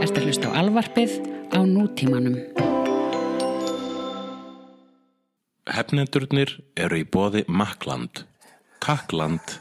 Ertu að hlusta á alvarpið á nútímanum. Hefnendurnir eru í bóði Makland. Takkland.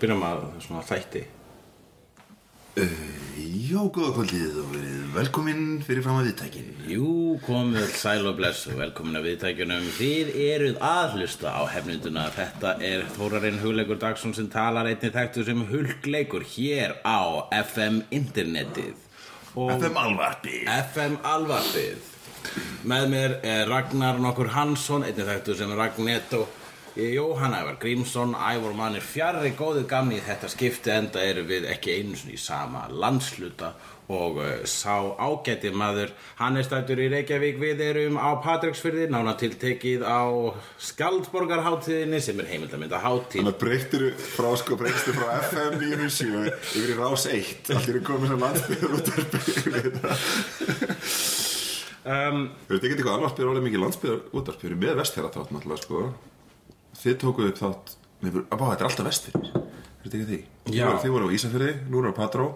Byrja maður svona þætti? Já, góða kvöldið og velkomin fyrir fram að viðtækin. Jú, komið sæl og bless og velkomin að viðtækjunum. Þið eruð aðhlusta á hefnunduna. Þetta er Þórarinn Hugleikur Dagsson sem talar einnig þekktu sem Hulgleikur hér á FM Internetið. Og FM alvarpi. FM Alvarpið Með mér er Ragnar nokkur Hansson einnig þekktu sem Ragnetto Jóhann Ævar Grímsson Ævar mannir fjarrri góðu gamni í þetta skipti enda eru við ekki einu sinni í sama landsluta og uh, sá ágæti maður hann er stættur í Reykjavík við erum á Patricksfyrði nána tiltekið á Skjaldborgarháttíðinni sem er heimildamynda háttíð Þannig að breytir frá sko, breytir frá FM 97 yfir í rás 1. Allir er komið sem landsbyrður út af byrður. um, Þú veit ekki eitthvað alvarpið orðið mikið landsbyrður út af byrður með vestfjara þátt náttúrulega sko. Þið tókuð upp þátt, með, að bá, þetta er alltaf vestfjörður. Er þetta ekki því? Þið þið voru á Ísafjörði, nú eru á Patró.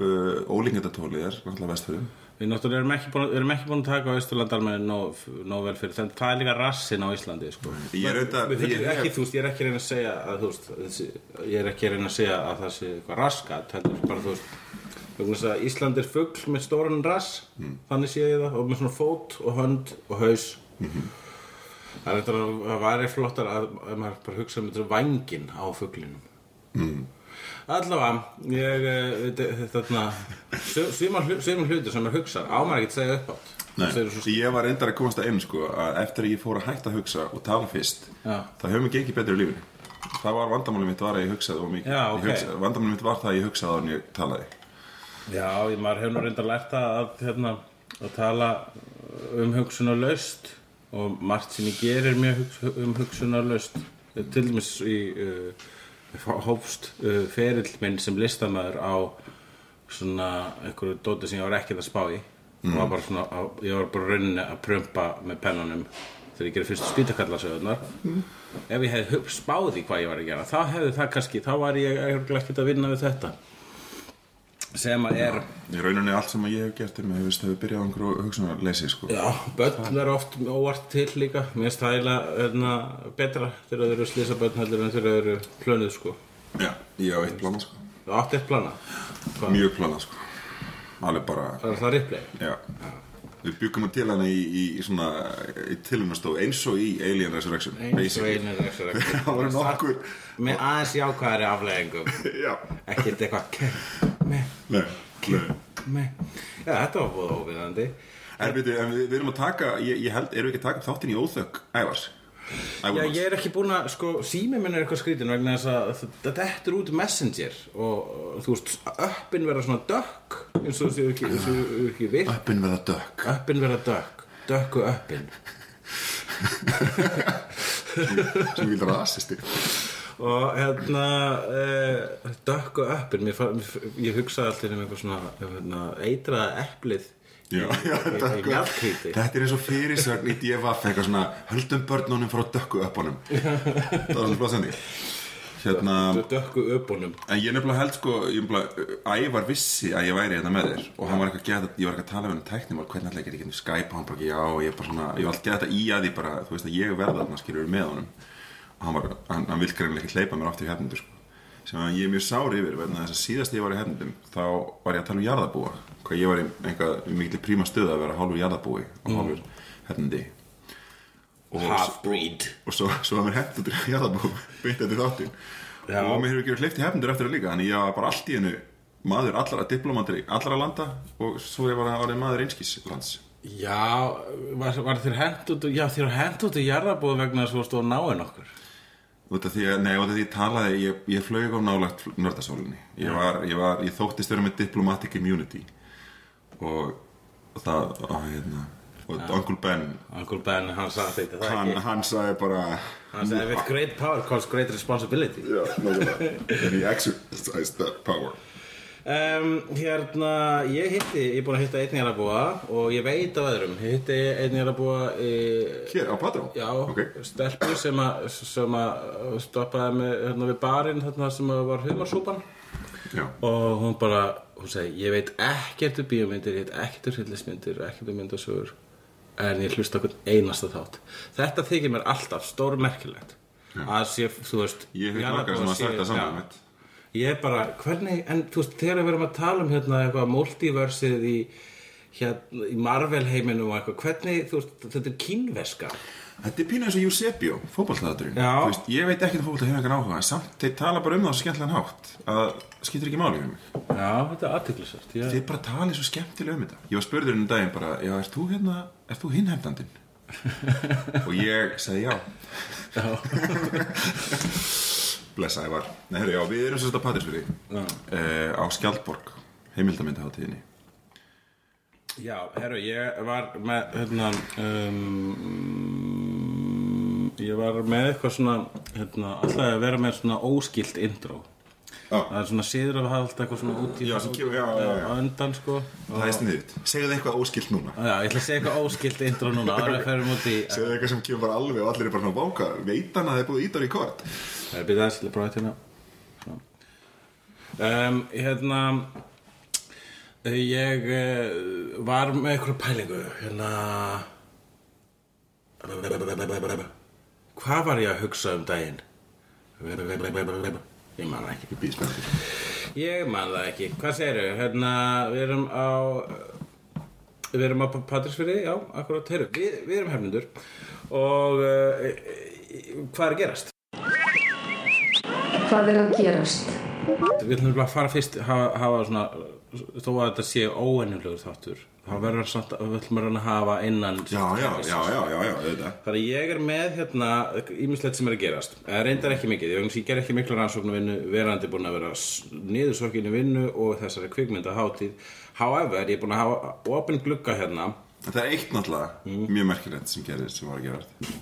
Uh, Ólingendatólið er náttúrulega vestfjörðum. Við náttúrulega erum ekki búin, erum ekki búin að taka með nóg, nóg vel fyrir þannig það er líka rassin á Íslandi sko. Ég er auðvitað- Við höfum ég- ekki, þú veist, ég er ekki að reyna að segja að þú veist, ég er ekki að reyna að segja að það sé eitthvað raskat heldur bara þú veist að Ísland er fugl með stóran rass þannig sé ég það og með svona fót og hönd og haus það er að væri flottar að, að maður bara hugsa um þetta vængin á fuglinum mm. Allavega, ég, eh, þetta- þarna, svimar hlutur sem er hugsað, á maður ekki að segja upp átt. Nei, ég var reyndar að komast að einn sko að eftir að ég fór að hætta að hugsa og tala fyrst Já. það mér gengið betur í lífinu það var vandamálið mitt var að ég hugsaði og mikið Já, ok. Ég hugsaði, vandamálið mitt var það að ég hugsaði en ég talaði Já, ég- maður hefur nú reyndar lært að, hérna, að tala um hugsunarlaust og margt sem ég gerir mjög hugs, um hugsunarlaust. Til dæmis í uh, hófst uh, ferill minn sem listamæður á svona einhverju dóti sem ég var ekkert að spá í. Mm. Var bara svona, á, ég var bara rauninni að prumpa með pennunum þegar ég gerir fyrstu spýtakallasöðunar. Mm. Ef ég hefði hug- spáð í hvað ég var að gera, þá hefði það kannski, þá var ég ekkert að vinna við þetta sem að er í rauninni allt sem ég hef gert er með hefur byrjað á einhverju hugsunarleysi sko. Já, börn verður oft óvart til líka. Mér finnst það eiginlega hérna, betra þegar þau eru slisa börn heldur en þegar þau eru plönuð sko. Já, ég á eitt plana sko. Átti eitt plana Hvað? mjög plana sko. Alveg bara, það er það ripley. Já við byggum að til hana í, í, í svona í tilhjónastofu eins og í Alien Resurrection eins og er þessu það voru nokkur. með aðeins jákvæðari afleggingum ekkert eitthvað ke- me, nei me. já, þetta var búið óviðandi En, en við, við erum að taka, ég, ég held, erum við ekki að taka þáttinn í óþökk ævars? Já, ég er ekki búin að, sko, sími minn er eitthvað skrítin vegna þess að þetta eftir út messenger og þú veist, öppin verða svona dökk eins og þú séu ekki, ekki virk Öppin verða dökk. öppin verða dökk, dökku öppin Sem vil rasisti. og hérna uh, dökku öppin mér, mér, ég hugsaði alltaf um eitthvað svona hérna, eitraða eplið Já, já, mjallkríti Þetta er eins og fyrirsögn í DFF, eitthvað svona, höldum börnunum frá dökku öppunum. Það var flott sendi. Hérna, dökku öpunum en ég nefnilega held sko, Ævar vissi að ég væri hérna með þér og hann var eitthvað gæða, ég var eitthvað að tala við hann um tæknimál, hvernig ég ekki ekki Skype og hann bara, já, ég er bara svona, ég var alltaf gæða þetta í að því bara, þú veist að ég verða þarna, skilur með honum. Og hann var, hann, hann vil greinlega ekki hleypa mér aftur í hefnundur sko. Sem að ég er mjög sár yfir að ég ég að hvað ég var í mikil príma stöð að vera hálfur jarðabúi og hálfur hefnundi og, half-breed og svo, svo var mér hefnundur í jarðabúi beint eftir þáttin Já. og mér hefur ekki verið hleyft í hefnundur eftir það líka þannig ég var bara allt í hennu maður allra diplomatri allra landa og svo ég var orðið maður einskis lands. Já, var, var þér hent út Já, þér í jarðabúð vegna þess að þú stóð náinn okkur? Út af því að, nei, út af því ég talaði ég, ég flög á nálagt nördasólinni ég var, ég var, ég þóttist vera með diplomatic immunity og, og það, og hérna og Uncle Ben, Uncle Ben, hann sagði þetta það hann, ekki? Hann sagði bara Hann sagði, with great power comes great responsibility. Já, nákvæmlega. And he exercised that power. Um, Hérna, ég hitti Ég er búin að hitta einn jarðabúa og ég veit af öðrum. Ég hitti einn jarðabúa e, hér á Patró Já, ok, stelpur sem að að stoppaði með hérna við barinn þarna sem að var humarsúpan. Já, og hún bara, hún segi ég veit ekkert um bíómyndir, ég veit ekkert um hryllismyndir ekkert um myndasögur en ég hlusta okkur einasta þátt. Þetta þykir mér alltaf stórmerkilegt. Að sé, þú veist ég hef margar sem að já. saman mitt. Ég er bara, hvernig, en þú veist þegar við erum að tala um hérna eitthvað multiversið í hérna, í Marvel heiminum og eitthvað, hvernig, þú veist, þetta er kínveska Þetta er pínu eins og Eusebio, veist, Ég veit ekki um fótballtað hefur engan áhuga en Samt, þeir tala bara um það svo skemmtilegan hátt að skiptir ekki máli um mig. Já, þetta er aðtiklisvært ég... Þeir bara tala svo skemmtilega um þetta. Ég var spurður um daginn bara, já, ert þú hérna Ert þú hinhefndandinn? og ég sagði já. Blessa ég var Nei, herri, já, við erum svo Patrísfyrir Já. uh, á Skjaldborg heimildamindaháttíðinni Já, herru, ég var með, hérna, um, ég var með eitthvað svona, hérna, alltaf að vera með svona óskilt intro. Já. Það er svona síður að hafa alltaf eitthvað svona út í á undan, sko. Það er sniðut Segðu eitthvað óskilt núna Já, ég ætla að segja eitthvað óskilt intro núna, áður að ferum út í, Segðu eitthvað sem kemur bara alveg og allir er bara svona váka Veit hann að það er búið ít á rekord það er byrðað aðeins til að prófa þetta hérna. Um, hérna, ég uh, var með eitthvað pælingu, hérna, Hvað var ég að hugsa um daginn? Ég man það ekki Ég býð spennandi Ég man það ekki Hvað segirðu? Hérna, við erum á Við erum á Patrísfyrði, já, akkurat Heru, við, við erum hefnundur Og uh, hvað er að gerast? Hvað er að gerast? Við ætlum bara að fara fyrst hafa, hafa svona, þó að þetta sé óennilegur þáttur þá verður samt, við ætlum að hafa innan Já, já, já, já, já, Þannig að ég er með hérna ímislegt sem er að gerast. Það reyndar ekki mikið, ég, ger ekki miklu rannsóknu vinnu verandi búin að vera niðursokkinni vinnu og þessari kvikmynda hátíð However, ég er búin að hafa opin glugga hérna. Það er eitt náttúrulega mjög merkilegt sem gerðist sem var að gera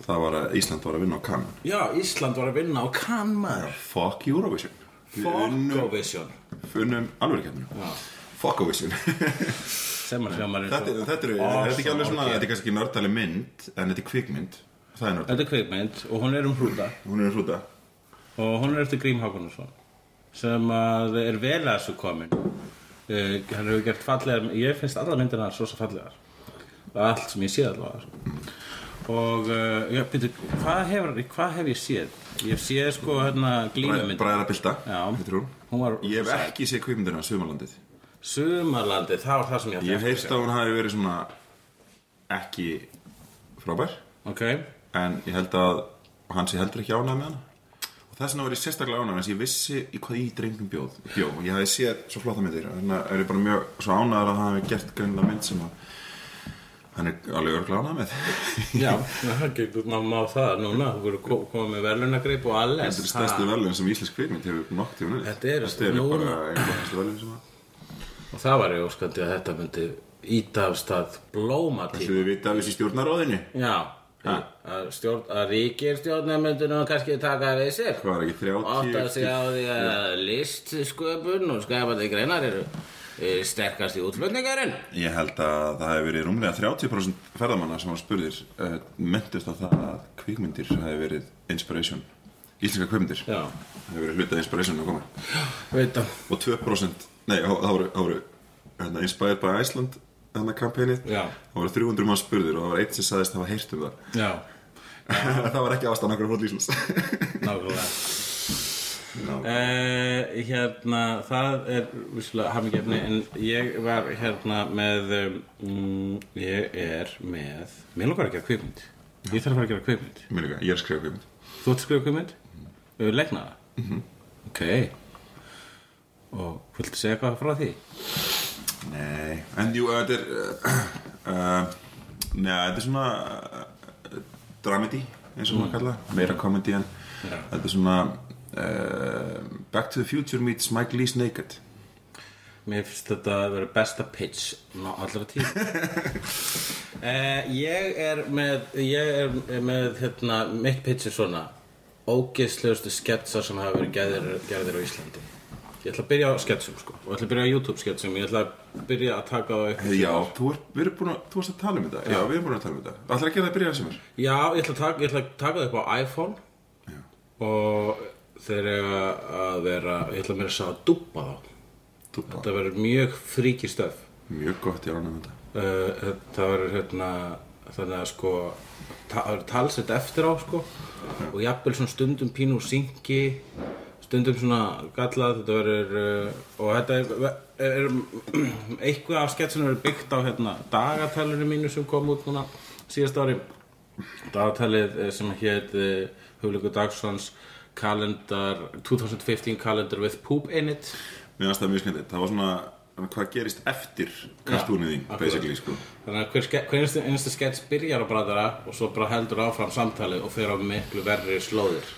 Það var að Ísland var að vinna á Cannes. Já, Ísland var að vinna á maður. Fuck Eurovision Fogovision Funnum alveg kemur Fuckovision Þetta þetta er er ekki alveg svona Þetta er kannski ekki nördali mynd En þetta er kvikmynd. Er Þetta er kvikmynd og hún er um hrúta. Hún er hrúta. Og hún er eftir Grím Hákonarsson sem að er vel að þessu komin. Uh, hann hefur gert fallegar ég finnst alla myndir hans svo svo fallegar. Allt sem ég sé allavega sko. Og uh, já, byrju, hvað, hefur, hvað hef ég séð? ég hef séð sko hérna glímumynd Bræðra Bilda Já. Heitir hún. Var- Ég hef ekki séð kvikmyndina Sumarlandið. Sumarlandi, það var það sem ég Ég hef heyrst að hún hafi verið svona Ekki frábær. Ok, En ég held að Hann sé heldur ekki ánægð með hana. Og þess vegna var ég sérstaklega ánægð Þess að ég vissi í hvað í drengnum bjóð Bjó. Og ég hafi séð svo flotta myndir. Þannig að er ég bara mjög svo ánægður að það hafi gert greinlega mynd sem að Hann er alveg örglega ánægð með já, það getur maður má það núna, þú ko- komið með verðlunagreip og alles Þetta er stærstu velun sem íslensk kvikmynd hefur nokk tíma Þetta eru- Þetta núna- bara einhver stærstu velun sem að og það var ég óskandi að þetta myndi íta af stað blómatíma Þessu við vita af þessi stjórnaróðinu Já, að, stjórn, að ríkir stjórnarmyndinu kannski taka við sér. Hvað var ekki 30 Átt að segja á því að listsköpun og skapandi greinar eru sterkast í útflutningarinn. Ég held að það hefði verið rúmlega 30% ferðamanna sem var spurðir uh, myndist á það að kvikmyndir hefði verið inspiration. Íslenska kvikmyndir. Já, hefði verið hlutað inspiration að koma. Það. Og 2% nei, það voru, það voru hérna, Inspired by Iceland þannig kampænið Já. það voru 300 mann spurðir og það var eitt sem sagðist hafa heyrt um það. Já, það var ekki ástæðan okkur hótt Íslands. Nákvæmlega Uh, hérna, það er vissulega hafmyggjefni en ég var hérna með um, ég er með mér langar að gera kvikmynd ég þarf að fara að gera kvikmynd Mér líka, ég er að skrifa kvikmynd Þú ert að skrifa kvikmynd? Mm. Legna það? -hmm. Ok og viltu segja eitthvað frá því? Nei, en jú, þetta er uh, uh, Nei, þetta er svona uh, dramedy, eins og maður kalla það, meira comedy en þetta er svona uh, Back to the Future meets Mike Lee's Naked. Mér finnst þetta að vera besta pitch ná allra tíð. Eh, Ég er með ég er með hérna mitt pitch er svona ógeðslegustu sketsar sem hafa verið gerðir, gerðir á Íslandi. Ég ætla að byrja á sketsum sko. Og ég ætla að byrja á YouTube sketsum. Ég ætla að byrja að taka á eitthvað Já, þú, er, við erum búin að, þú varst að tala um þetta. Já, við erum búin að tala um þetta. Það ekki að það byrja sem er? Já, ég ætla að taka, ég ætla að taka það upp á iPhone. Já. og þeir eiga að vera ég ætla að mér að að dúpa þá. Dúbba. Þetta verður mjög fríki stöf Mjög gott, ég ránum þetta. Uh, það verður hérna þannig að sko það verður talsett eftir á sko. Og jafnvel svona stundum pínu úr syngi stundum svona gallað þetta verður uh, og þetta er, er, er eitthvað af sketsinu verður byggt á hérna dagatalinu mínu sem kom út núna síðast ári. Dagatalið eh, sem hétt uh, Hugleikur Kalendar 2015 calendar with poop in it. Mér finnst það mjög skemmtilegt. Það var svona, hvað gerist eftir kartúnið þín, basically, sko. Þannig að hver, hver einstu, einstu skets byrjar á brandara og svo bara heldur áfram samtalið og fer á miklu verri slóðir.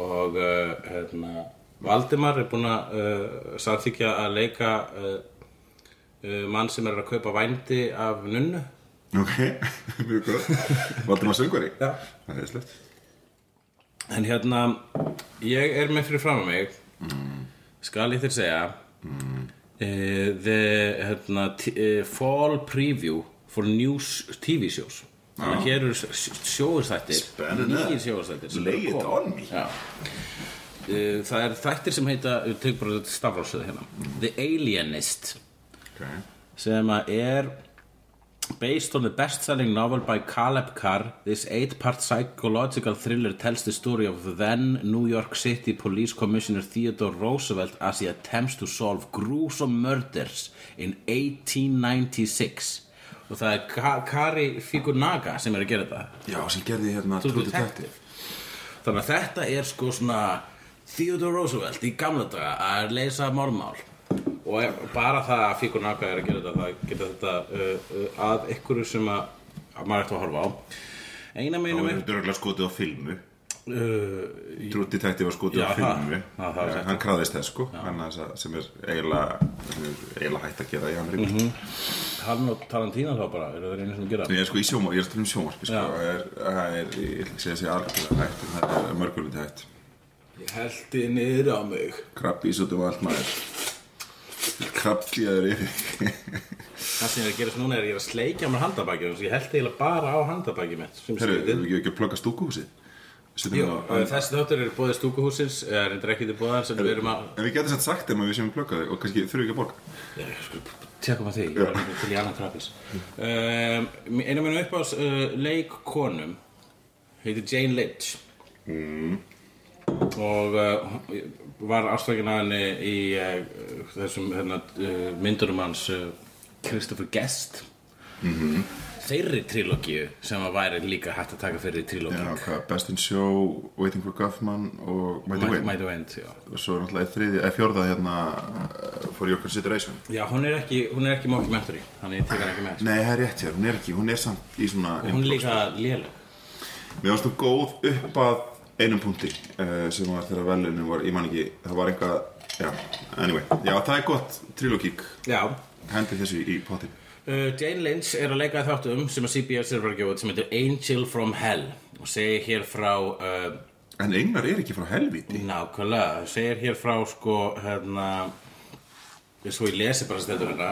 Og uh, hérna, Valdimar er búinn að uh, samþykja að leika uh, mann sem er að kaupa vændi af nunnu. Ok, mjög gott. Valdum að söngvari. Það er slett en hérna ég er með fyrir fram að mig skal ég þér segja mm. the hérna, uh, fall preview for new s- TV shows þannig að hér eru Spennandi. nýjir sjóðstættir sem Lay it on me. Já. Uh, það er þættir sem heita við tökum bara stafrásið hérna The Alienist okay. sem að er based on the best-selling novel by Caleb Carr this eight-part psychological thriller tells the story of then New York City Police Commissioner Theodore Roosevelt as he attempts to solve gruesome murders in 1896 og það er Ka Kari Figunaga sem er að gera þetta Já, sem gerði hérna True Detective. Þannig að þetta er sko svona Theodore Roosevelt í gamla daga að leysa málmál og bara það að Fikunaga er að gera þetta það geta þetta uh, uh, að ykkur sem að, að maður ætti að horfa á. Eina Það meinum var er dörglega skotið á filmu. Uh, True Detective var skotið Já, á filmu. það- það- Eh. Hann kraðist þess sko Hann er sem er eiginlega er eiginlega hægt að gera í hann mm Mhm. hann og Tarantino þá bara eru það einu sem gera? Ég er sko í sjómar, ég er að tala um sjómarpi sko. Það er, það er, ég ekki að segja alveg hægt en það er mörguliti hægt. Ég heldi niður á mig. Krabbi í út um allt maður Krabbfíðar yfir. Það sem er að gera núna er ég er að sleikja mér handabækið og ég held eiginlega bara á sem Herru, erum við ekki að plugga stúkuhúsið? Setjum Jú, uh, þessi þáttur er bóðið stúkuhúsins eða reyndar ekki til bóðar sem við erum að En við getum satt sagt þeim að við séum að plugga þig og kannski þurfum við ekki að borga. Tjekkum að því, ég nefnilega til í annan trappis um, Einu minn upp á uh, leikkonum heitir Jane Lynch. Mm. Og uh, var ástækin að henni í uh, þessum hérna, uh, myndunum hans uh, Christopher Guest. -hmm. þeirri trilógíu sem að væri líka hægt að taka fyrir Já, trilógíu. Hvað, Best in Show, Waiting for Guffman og Mighty Wayne Mighty Wind, og svo náttúrulega fjórða hérna For Your Consideration. Já, hún er ekki, ekki mockumentary, þannig ég tek hann ekki með. Nei, það er rétt hér, hún er ekki, hún er samt í svona og hún líka léleg. Mér varst þú góð upp að einum punkti uh, sem var þegar velunum var, ég man ekki, það var eitthvað Já, anyway, já það er gott trilogík, hendi þessu í pottin Uh, Jane Lynch er að leika þáttum sem að CBS er fara að gefa sem heitir Angel from Hell og segir hér frá uh, En Englar er ekki frá helvíti nákvæmlega, segir hér frá sko hérna svo ég lesi bara þetta hérna.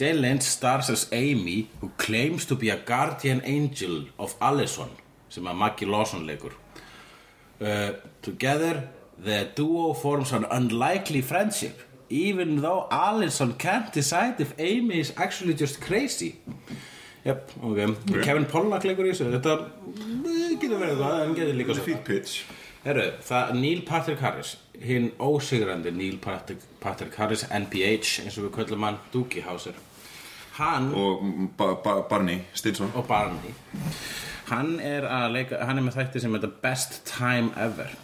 Jane Lynch stars as Amy who claims to be a guardian angel of Allison sem að Maggie Lawson leikur uh, Together the duo forms an unlikely friendship. Even though Allison can't decide if Amy is actually just crazy. Jep, ok, Kevin Pollack leikur í þessu. Þetta eh, getur verið það, en getur líka svo Fýtt pitch. Herru, það Neil Patrick Harris hinn ósigrandi Neil Patrick, Patrick Harris NPH, eins og við köllum hann Doogie Howser hann Og ba ba Barney Stinson og Barney hann er að leika hann er með þætti sem heitir Best Time Ever.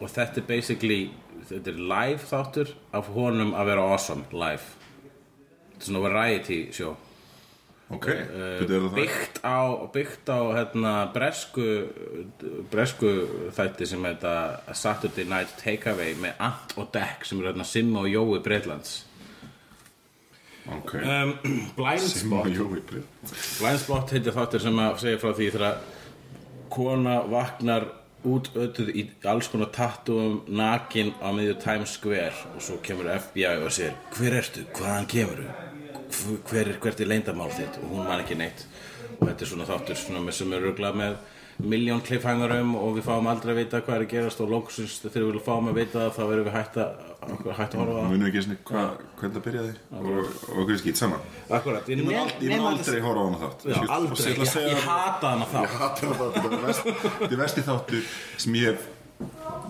Og þetta er basically þetta er live þáttur af honum að vera awesome live. Þetta er svona variety show. Ok, betur það það? byggt á, byggt á hérna, bresku bresku þætti sem heita Saturday Night Takeaway með Ant og Deck sem eru hérna Simma og Jói Breitlands Ok, um, Blind Simma Spot. Jói Brið Blind Spot heitir þáttur sem að segja frá því þegar kona vaknar út ötuð í alls konar tattúum nakin á miðju Times Square og svo kemur FBI og segir hver ertu, hvaðan kemur hver er, hvert er leyndamál þitt? Og hún man ekki neitt. Og þetta er svona þáttur sem er ruglað með miljón cliffhangerum og við fáum aldrei að vita hvað er að gerast og lóksins þegar við fáum að vita það þá verðum við hægt að, hægt að horfa það Munum ekki svona hvernig það byrjaði? Og, og okkur skýt saman. Akkurat, Ég mun aldrei, mun aldrei horfa á hana þátt. Já, aldrei, ég ég, það- hata hana þá Ég hata hana þátt. Er þetta er vesti þáttur sem ég hef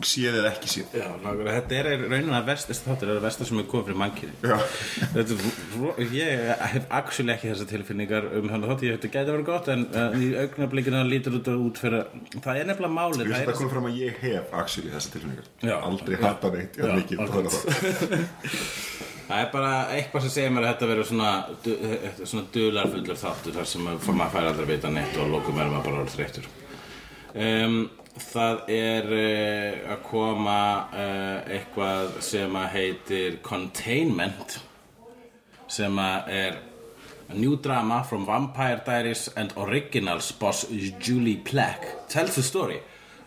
séð eða ekki séð. Já, nákvæmlega, þetta er raunin að vestast þáttur er að vestast sem er komið fyrir mannkynni ég hef actually ekki þessar tilfinningar um hann þátt, ég þetta gæti að vera gott en uh, í augnablikinu lítur þetta út fyrir það er nefnilega málið Ég það veist að koma fram að ég hef actually þessa tilfinningar. Já. Aldrei hata neitt. Já, Já, mikið. Það. Er bara eitthvað sem segir mér að þetta verður svona, svona dularfullur þáttur þar sem að maður fær aldrei vita neitt og að lokum er maður bara orðið þreyttur. Um, það er uh, að koma uh, eitthvað sem að heitir Containment sem að er new drama from Vampire Diaries and Originals boss Julie Plec tells the story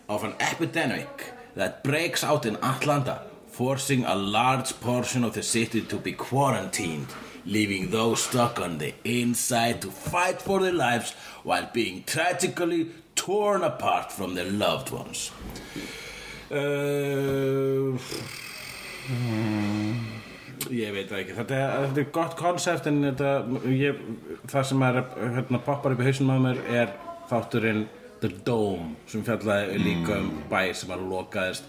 of an epidemic that breaks out in Atlanta forcing a large portion of the city to be quarantined leaving those stuck on the inside to fight for their lives while being tragically torn apart from their loved ones. Uh, Ég veit það ekki, þetta er, þetta er gott konsept en þetta, ég, það sem er hérna, poppar upp í hausnum á mér er þátturinn The Dome sem fjallaði líka um bæ sem að lokaðist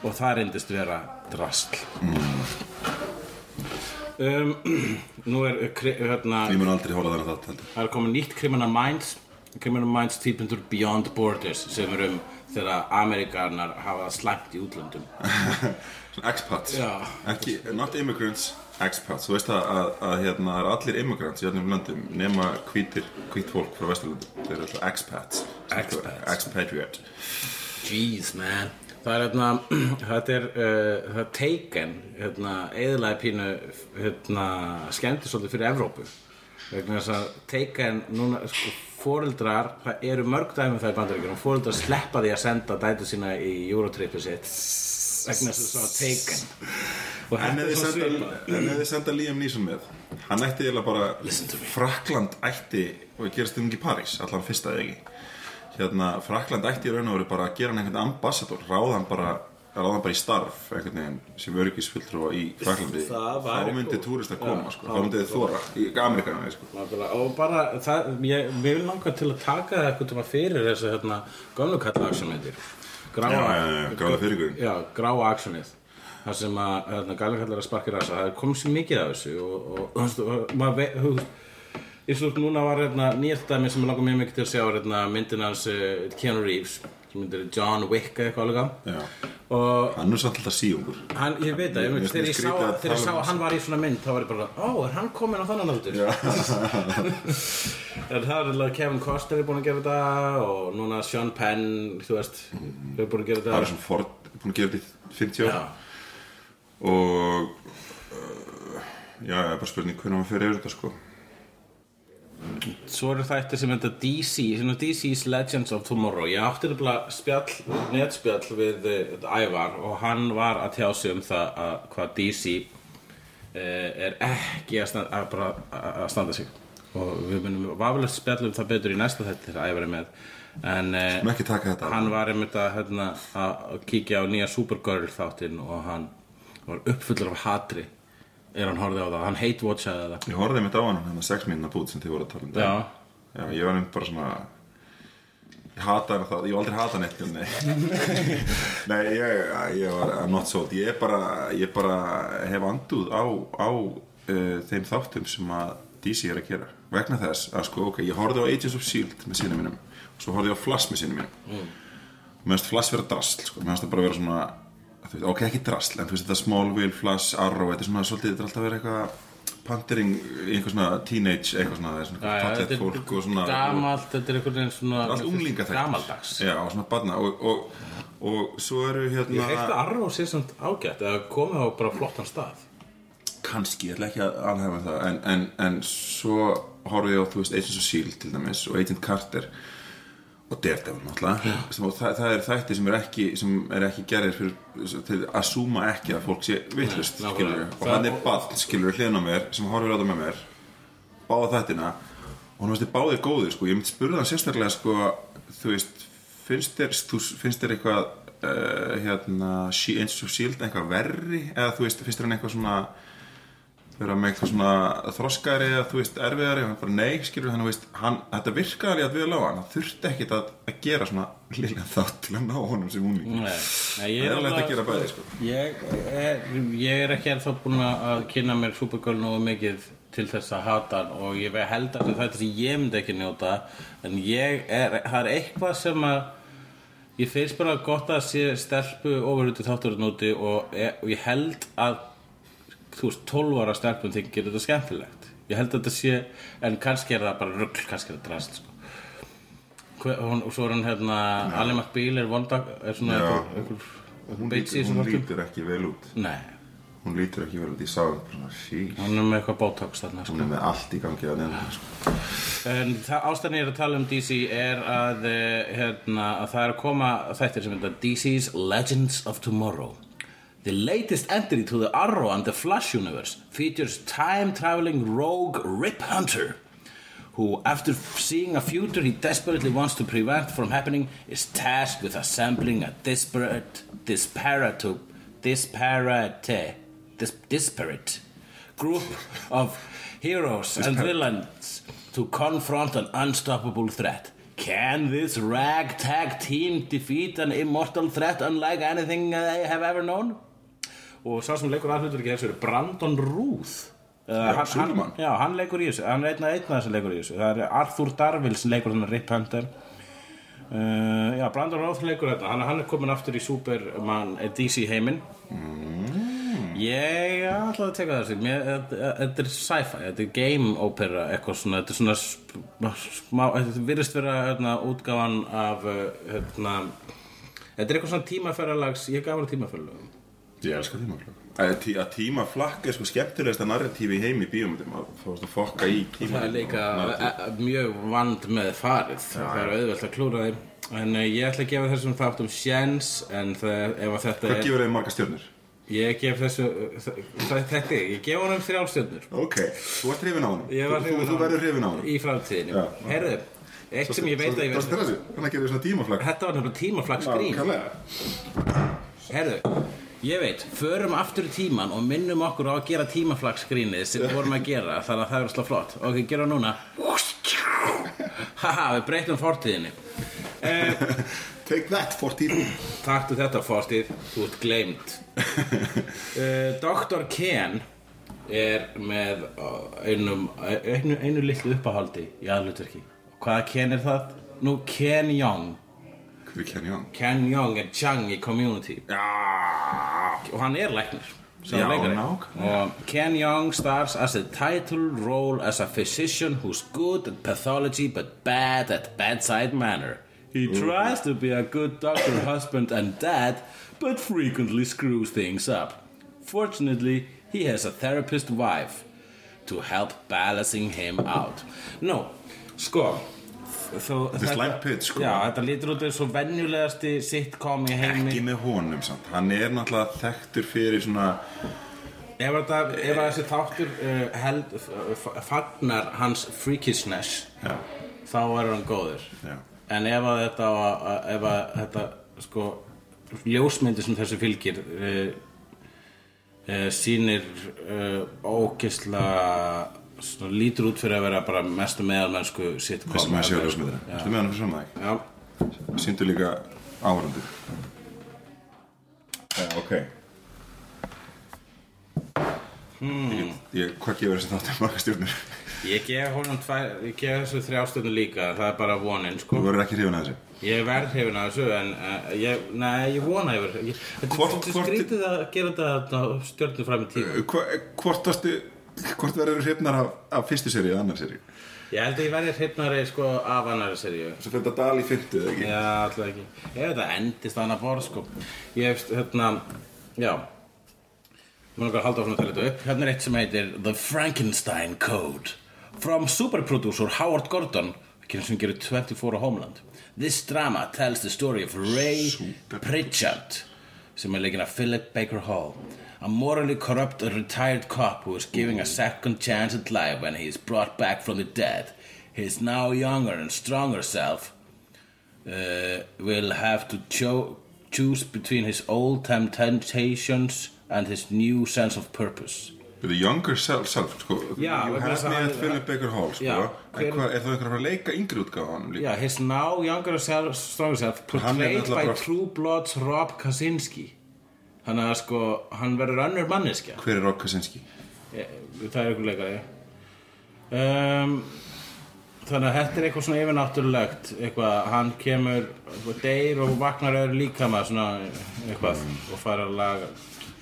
og það reyndist vera drasl. Um, Nú er hérna, Ég mun aldrei á þennan þátt heldur. það er komið nýtt Criminal Minds Criminal Minds típundur Beyond Borders sem er um þegar Amerikanar hafa það slæmt í útlöndum. Svona expats. Ekki, not immigrants, expats. Þú veist að, að, að hérna það eru allir immigrants í öllum löndum nema hvítir, hvít fólk frá Vesturlundum Þeir eru alltaf expats. Expatriate. Jeez man. Það er hérna, þetta er, uh, það er Taken, hérna, eðlaði pínu, hérna, skemmti svolítið fyrir Evrópu. Vegna þess að Taken, núna, sko, foreldrar, það eru mörg dæmi um það í bandaríkjunum, foreldrar sleppa því að senda dætu sína í Eurotripið sitt vegna þess að það var Taken. Og En er þið senda, Liam Neeson með Hann ætti eiginlega bara. Frakland ætti Og gerast um ekki París Allan fyrsta eða ekki Hérna, Frakland ætti í raun og veru bara að gera hann einhvern ambassador Ráða hann bara Ráða hann bara í starf einhvern veginn sem öryggisfulltrúa í Fraklandi Það Þá myndi cool. túrist að koma sko. Þá myndi þið þóra Í Amerikana sko. Og bara, það, ég, ég vil langa til að taka það eitthvað tíma fyrir þessu hérna, gömlu kalla actionmyndir gráa, actionið það sem að hérna, gæla kallar að það er komið svo mikið af þessu og, og, og, og, maður veit eins og núna var hérna, nýjast dæmi sem ég langar mjög mikið til að sjá hérna, myndin hans uh, Keanu Reeves sem myndir John Wick eða eitthvað alveg Hann er samt alltaf síungur Hann, ég veit það, ég, ég, þegar ég sá, þegar ég sá að hann var í svona mynd þá var ég bara, ó, er hann kominn á þannan aldur? það er alveg Kevin Costner er búinn að gera þetta og núna Sean Penn, þú veist, er búinn að gera þetta. Harrison Ford er búin að gera þetta í 50 ár. Já, Og uh, Já, það er bara spurning hvernig maður fyrir yfir þetta sko svo eru þættir sem þetta DC, sem er DC's Legends of Tomorrow. Ég átti nefnilega spjall, netspjall við uh, Ævar og hann var að tjá sig um það að hvað DC uh, er ekki að standa, að, bara, að standa sig. Og við munum vafalegt spjallum það betur í næsta þegar Ævar er með. En þetta hann var einmitt að, hérna, að kíkja á nýja Supergirl þáttinn og hann var uppfullur af hatri er hann horfði á það, hann hate watchaði það Ég horfði mitt á hann hann sex mínuna bút sem þið voru að tala um Já. Já, ég var nefnt bara svona Ég hata hann það, ég hef aldrei hata hann eitt Nei, Nei ég, ég var not sold Ég bara, ég bara hef anduð á, á uh, þeim þáttum sem að DC er að gera vegna þess að sko, ok, ég horfði á Agents of S.H.I.E.L.D. með sinni mínum og svo horfði ég á Flash með sinni mínum mm. mér finnst Flash vera drasl sko. mér finnst það bara vera svona veist, ok, ekki drasl en þú veist, þetta Smallville, Flash, Arrow þetta er svona svolítið, þetta er alltaf verið eitthvað Pantering, einhver svona teenage eitthvað svona, það er svona er fólk og svona gamalt, þetta er einhvern veginn svona allt unglinga gamaldags. Já, og svona barna og, og, og svo eru Ég hérna heilt að Arrow sé samt ágætt eða komið á bara flottan stað. Kannski, ég ætla ekki að alhæfa um það en, en, en svo horfði ég á, þú veist, Agents of S.H.I.E.L.D. til dæmis og Agent Carter og Daredevil náttúrulega. Og það, það er þætti sem er ekki sem er ekki gerðir fyrir til að súma ekki að fólk sé vittlust og hann er ball skilur hliðin á mér sem horfir á það með mér. Báða þættina. Og hann veist þið báðir góðir sko. Ég myndi spurða hann sérstaklega sko þú veist finnst þér, þú, finnst þér eitthvað uh, hérna Agents of S.H.I.E.L.D. eitthvað verri? Eða þú veist finnst þér hann eitthvað svona vera með eitthvað svona þroskari eða þú veist erfiðari. Og hann bara nei skilur hann, veist, hann þetta virkaði alveg að við lága hann þurfti ekkit að, að gera svona lilla þátt til að ná honum sem úning Nei, nei, ég það er alveg alveg- að gera bæði sko. ég er, ég er ekki ennþá búin að kynna mér Supergirl nógu mikið til þess að hata hann. Og ég held að þetta sem ég myndi ekki njóta en ég er, það er eitthvað sem að ég finnst bara gott að sé stelpu ofurhutu þátturinn úti og, og ég held að þú veist, 12 ára stelpun þykir þetta skemmtilegt. Ég held að þetta sé, en kannski er það bara rugl, kannski er það drast sko. Hún, og svo er hann hérna Ali McBeal er vondag er svona einhver, hún, lítur, hún lítur ekki vel út. Nei, hún lítur ekki vel út, ég sá hann er með eitthvað botox þarna hún sko. er með allt í gangi að nefna sko. en það ástæðan ég er að tala um DC er að, eh, hérna, að það er að koma þættir sem þetta DC's Legends of Tomorrow The latest entry to the Arrow and the Flash universe features time-traveling rogue Rip Hunter who, after seeing a future he desperately wants to prevent from happening, is tasked with assembling a disparate, disparate, disparate, dis, disparate group of heroes and villains to confront an unstoppable threat. Can this ragtag team defeat an immortal threat unlike anything they have ever known? Og sá sem leikur aðhlutur ekki þessu er Brandon Ruth. Já, hann, já, hann leikur í þessu. Hann er einn af einn af þessu leikur í þessu. Það er Arthur Darvill sem leikur hann Rip Hunter. Uh, já, Brandon Routh leikur þetta. Hann, hann er komin aftur í Superman eh, DC heiminn. Ég ætla að teka þessu Mér- þetta þetta er sci-fi, þetta er game opera eitthvað svona, þetta er svona smá, þetta virðist vera hérna, útgáfan af uh, hérna, þetta er eitthvað svona tímaferðalags ég gaf hann tímaferðalagum ég elska tímaflakk að, tí, að tímaflakk er sko skemmtilegasta narratífi í heimi í bíómyndum að fást að fokka í tíma það er líka e- e- mjög vand með farið það er auðvelt að klúra því en uh, ég ætla að gefa þessum þáttum sjens en það, ef að þetta hvað er gefur þeim marga stjörnur? ég gef þessu það, þetta, ég gef honum þrjálstjörnur ok, þú ert hrifin á hann Ég var þú, þú, verður hrifin á hann í framtíðinu Já. herðu, eitt sem ég veit að ég Varstu veit þessu? Hvernig gerir svona tímaflakk? þetta var náttúrulega tímaflagsgrín Nákvæmlega. herðu, ég veit förum aftur í tíman og minnum okkur á að gera tímaflagsgrínið sem við vorum að gera þannig að það er slá flott. Ok, gera núna. Haha, við breytum fortíðinni. Take that, 14 Taktu þetta fórstið, þú ert gleimt uh, Dr. Ken er með einum, einu, einu litlu uppahaldi í aðlutverki Hvaða Ken er það? Nú, Ken Young Ken Young? Ken Young er Chang í Community. Já og hann er læknir Já, nákvæmlega. og Ken Young stars as a title role as a physician who's good at pathology but bad at bedside manner. He tries to be a good doctor husband and dad but frequently screws things up. Fortunately he has a therapist wife to help balancing him out. No, sko Þó, Þetta er slæmt pitch, sko. Já, þetta lítur út eins og venjulegasti sitcom í heimi Ekki með honum samt Hann er náttúrulega þekktur fyrir svona Ef, þetta, ef þessi þáttur uh, held, fagnar hans freakishness Já. þá er hann góður Já. en ef að þetta, ef að þetta sko, ljósmyndi sem þessu fylgir uh, uh, sýnir uh, ógisla svona, lítur út fyrir að vera bara mestu meðalmennsku sitcom Vissum að séu ljósmyndina Já. Ertu með hann fyrir saman þig? Já, Sýndu líka áhörundur Já, ok hmm. ég, Hvað gefur þessi þáttur marga stjórnir? Ég gef honum tvær, ég gef þessu þrjástöðnu líka, það er bara vonin, Þú sko. verður ekki hrifin að þessu Ég verð hefinn af þessu, en uh, ég, nei, ég vona yfir. Ég, þetta Hvort- þetta er skrítið að gera þetta stjórnum fram í tíma. Hva- Hvort varstu Hvort verður hrifnar af, af fyrstu seri eða annar seri Ég held að ég verði hreifnari, sko, af annari seríu. Svo fyrir þetta dal í fyrtu, eða ekki? Já, alltaf ekki. Ég veit að endist annað borð, sko. Ég hef, hérna, já. Mér langar að halda áfram að tala þetta upp. Hérna er eitt sem heitir The Frankenstein Code. From superproducer Howard Gordon, ekki sem gerir 24 á Homeland. This drama tells the story of Ray Super- Pritchard, sem er leikinn af Philip Baker Hall. A morally corrupt retired cop who is giving a second chance at life when he is brought back from the dead. His now younger and stronger self uh, will have to cho- choose between his old temptations and his new sense of purpose. The younger self, self sko Já, You have me at Philip Baker Hall, sko Já, En hvað, er það einhver að leika yngri hann líka? Yeah, his now younger self, stronger self portrayed by bara- True Bloods Rob Kaczynski. Þannig að sko, hann verður önnur manneskja. Hver er Rob Kaczynski? Eh, Það er einhver leikari. Um, þannig að þetta er eitthvað svona yfirnáttúrulegt, eitthvað, hann kemur, eitthvað, deyr og vaknar öðru líka með svona eitthvað og fara að laga.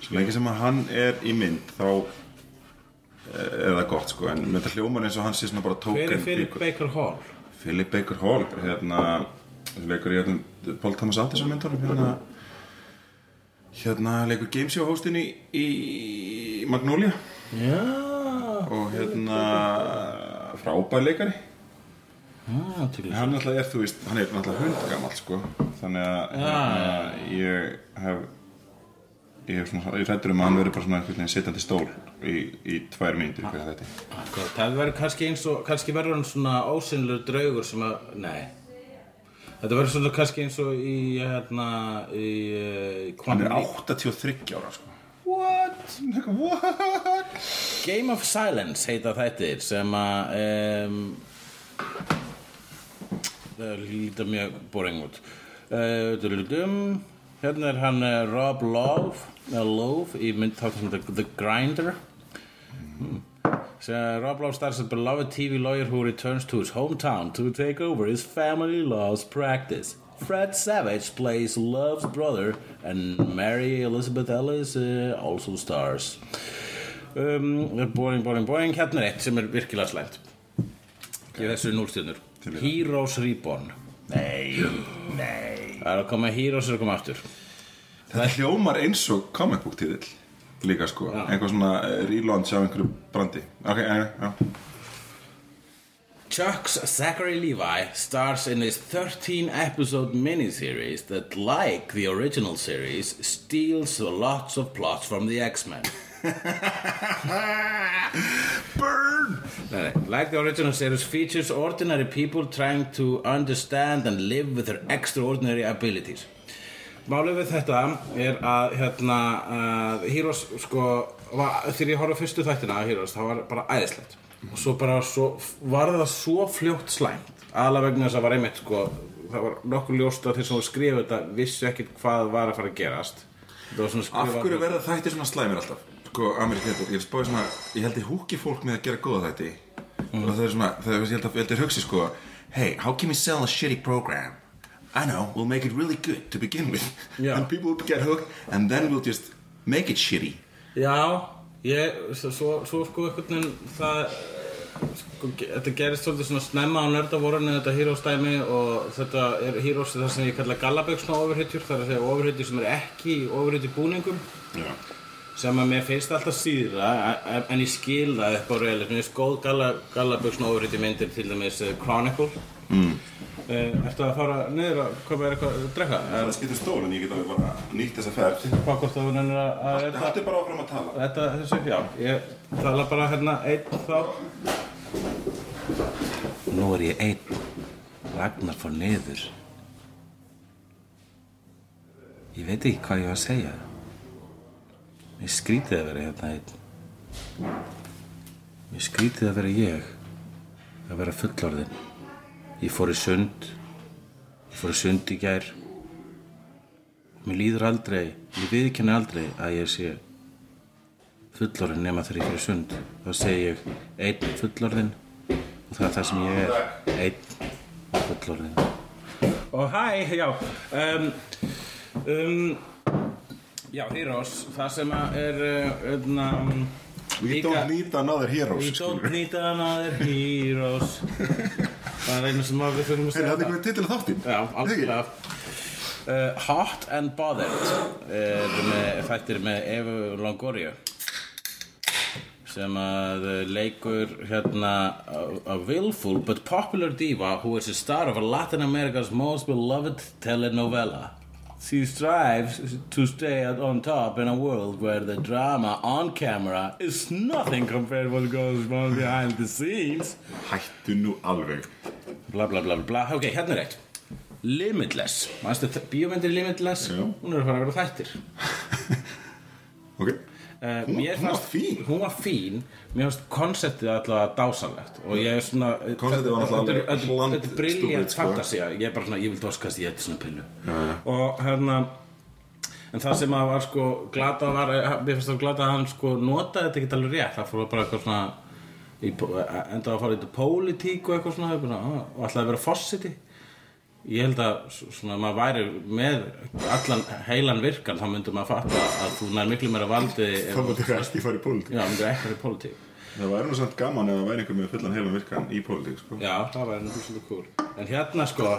Svo lengi sem að hann er í mynd þá eh, er það gott sko en með þetta hljómar eins og hann sé svona bara tóken Hver er Philip. Baker Hall? Philip Baker Hall hérna leikur í Paul Thomas Anderson myndunum hérna hérna leikur gameshow hostin í, í Magnolia. Já, og hérna frábær leikari. Ah, hann alltaf er þú veist hann er alltaf hundgamall sko. Þannig að hérna, ég hef ég hef svona ég rættur um að hann verður bara svona veginn sittandi stól í, í tvær þetta. Akkurat, það verður kannski eins og kannski verður hann svona ósynlur draugur sem að, nei Þetta verður svona kannski eins og í hérna í uh, hann er Quantum 83 ára sko What? what? Game of Silence heita þættir sem að um, það líta mjög boring út uh, hérna er hann uh, Rob Love, Love í mynd þáttum sem þetta The Grinder hmm. So, Rob Love stars a beloved TV lawyer who returns to his hometown to take over his family law's practice. Fred Savage plays Love's brother, and Mary Elizabeth Ellis uh, also stars. Um, boring, boring, boring. Hérna er eitt sem er virkilega slæmt. Ég þessu núlstjörnur. Heroes Reborn. Nei, nei. Það er að koma Heroes er að koma aftur. þetta hljómar eins og comic book tíðil líka sko einhver svona eh, relaunch af einhverju brandi ok, já, já Chuck's Zachary Levi stars in his 13 episode miniseries that, like the original series, steals lots of plots from the X Men. burn No, no. Like the original series, features ordinary people trying to understand and live with their extraordinary abilities. Málið við þetta er að hérna, uh, Heroes, sko, var, þegar ég horfði fyrstu þættina af Heroes, það var bara æðislegt. Og svo bara, svo, var það svo fljótt slæmt. Aðalega vegna þess að var einmitt, sko, það var nokkuð ljóst að þeir sem skrifa þetta vissu ekkert hvað var að fara að gerast. Af hverju verða þættir svona slæmir alltaf sko, Amerikator, ég spáði svona ég held ég húki fólk með að gera góða þætti og það er svona, það er, ég held að, ég held að hugsi sko hey, how can we sell a shitty program I know, we'll make it really good to begin with Já. and people will get hooked and then we'll just make it shitty Já, ég, svo, svo, sko einhvern veginn það sko, ge- þetta gerist svolítið svona snemma á nördavórunni þetta Heroes dæmi og þetta er Heroes það sem ég kalla gallaböksna ofurhetjur það er að segja ofurhetjur sem er ekki ofurhetjur búningum Já. sem að mér finnst alltaf síðra en- en ég skil það upp á realism mér finnst góð galla, gallaböksna ofurhetjur myndir til dæmis uh, Chronicle mm. Ertu að fara niður að koma er eitthvað að drekka? það skiptir stól en ég get alveg bara nýtt þessa ferð. Hvað hvort þú nennir að að- þetta er bara áfram að tala. Þetta, þessu, já, ég tala bara hérna einn þá Nú er ég einn. Ragnar fór niður. Ég veit ekki hvað ég var að segja. Mér skrítið að vera hérna einn. Mér skrítið að vera ég. Að vera fullorðin Ég fór í sund. Ég fór í sund í gær. Mér líður aldrei Ég viðkenni aldrei að ég sé fullorðin nema þegar ég fyrir sund. Þá segi ég einn fullorðin Það er það sem ég er Einn fullorðin Og hæ, já um, um, Já, Heroes Það sem að er uh, um, We don't need another heroes We don't need another heroes Það er einu sem við þurfum að segja þetta er eitthvað titil að þáttin Já, algjörlega. Uh, Hot and Bothered er með, þættir með Evu Longoria sem að uh, leikur hérna a, a willful but popular diva who is a star of Latin America's most beloved telenovela. She strives to stay on top in a world where the drama on camera is nothing compared to what goes on behind the scenes. Hættu nú alveg. Bla bla bla bla. Ok, hérna er eitt. Limitless, mannstu bíómyndir Limitless? Já. hún er að fara að vera þættir. Ok uh, Hún- hún var fannst- fín. hún var fín. Mér fannst konceptið allavega dásanlegt og ég er svona Konceptið var náttúrulega þetta er- alveg þetta er- þetta stupid, sko. fantasía. Ég er bara svona, ég vil doskast í þetta svona pillu. Og hérna en það sem að var sko glata var, mér finnst það glata að hann sko notaði þetta ekki alveg rétt. Það fór bara eitthvað svona í, enda að fara í pólitík og eitthvað svona og ah, og ætlaði að vera fossiti ég held að svona maður væri með allan heilan virkan þá myndum maður fatta að þú nær miklu meira valdi ef- Það mútti ekki fara í pólitík. Já, myndir ekki verið pólitík. Það væri nú samt gaman ef það væri einhver með fullan heilan virkan í pólitík sko. Já, það var ennum svolítið cool. En hérna sko,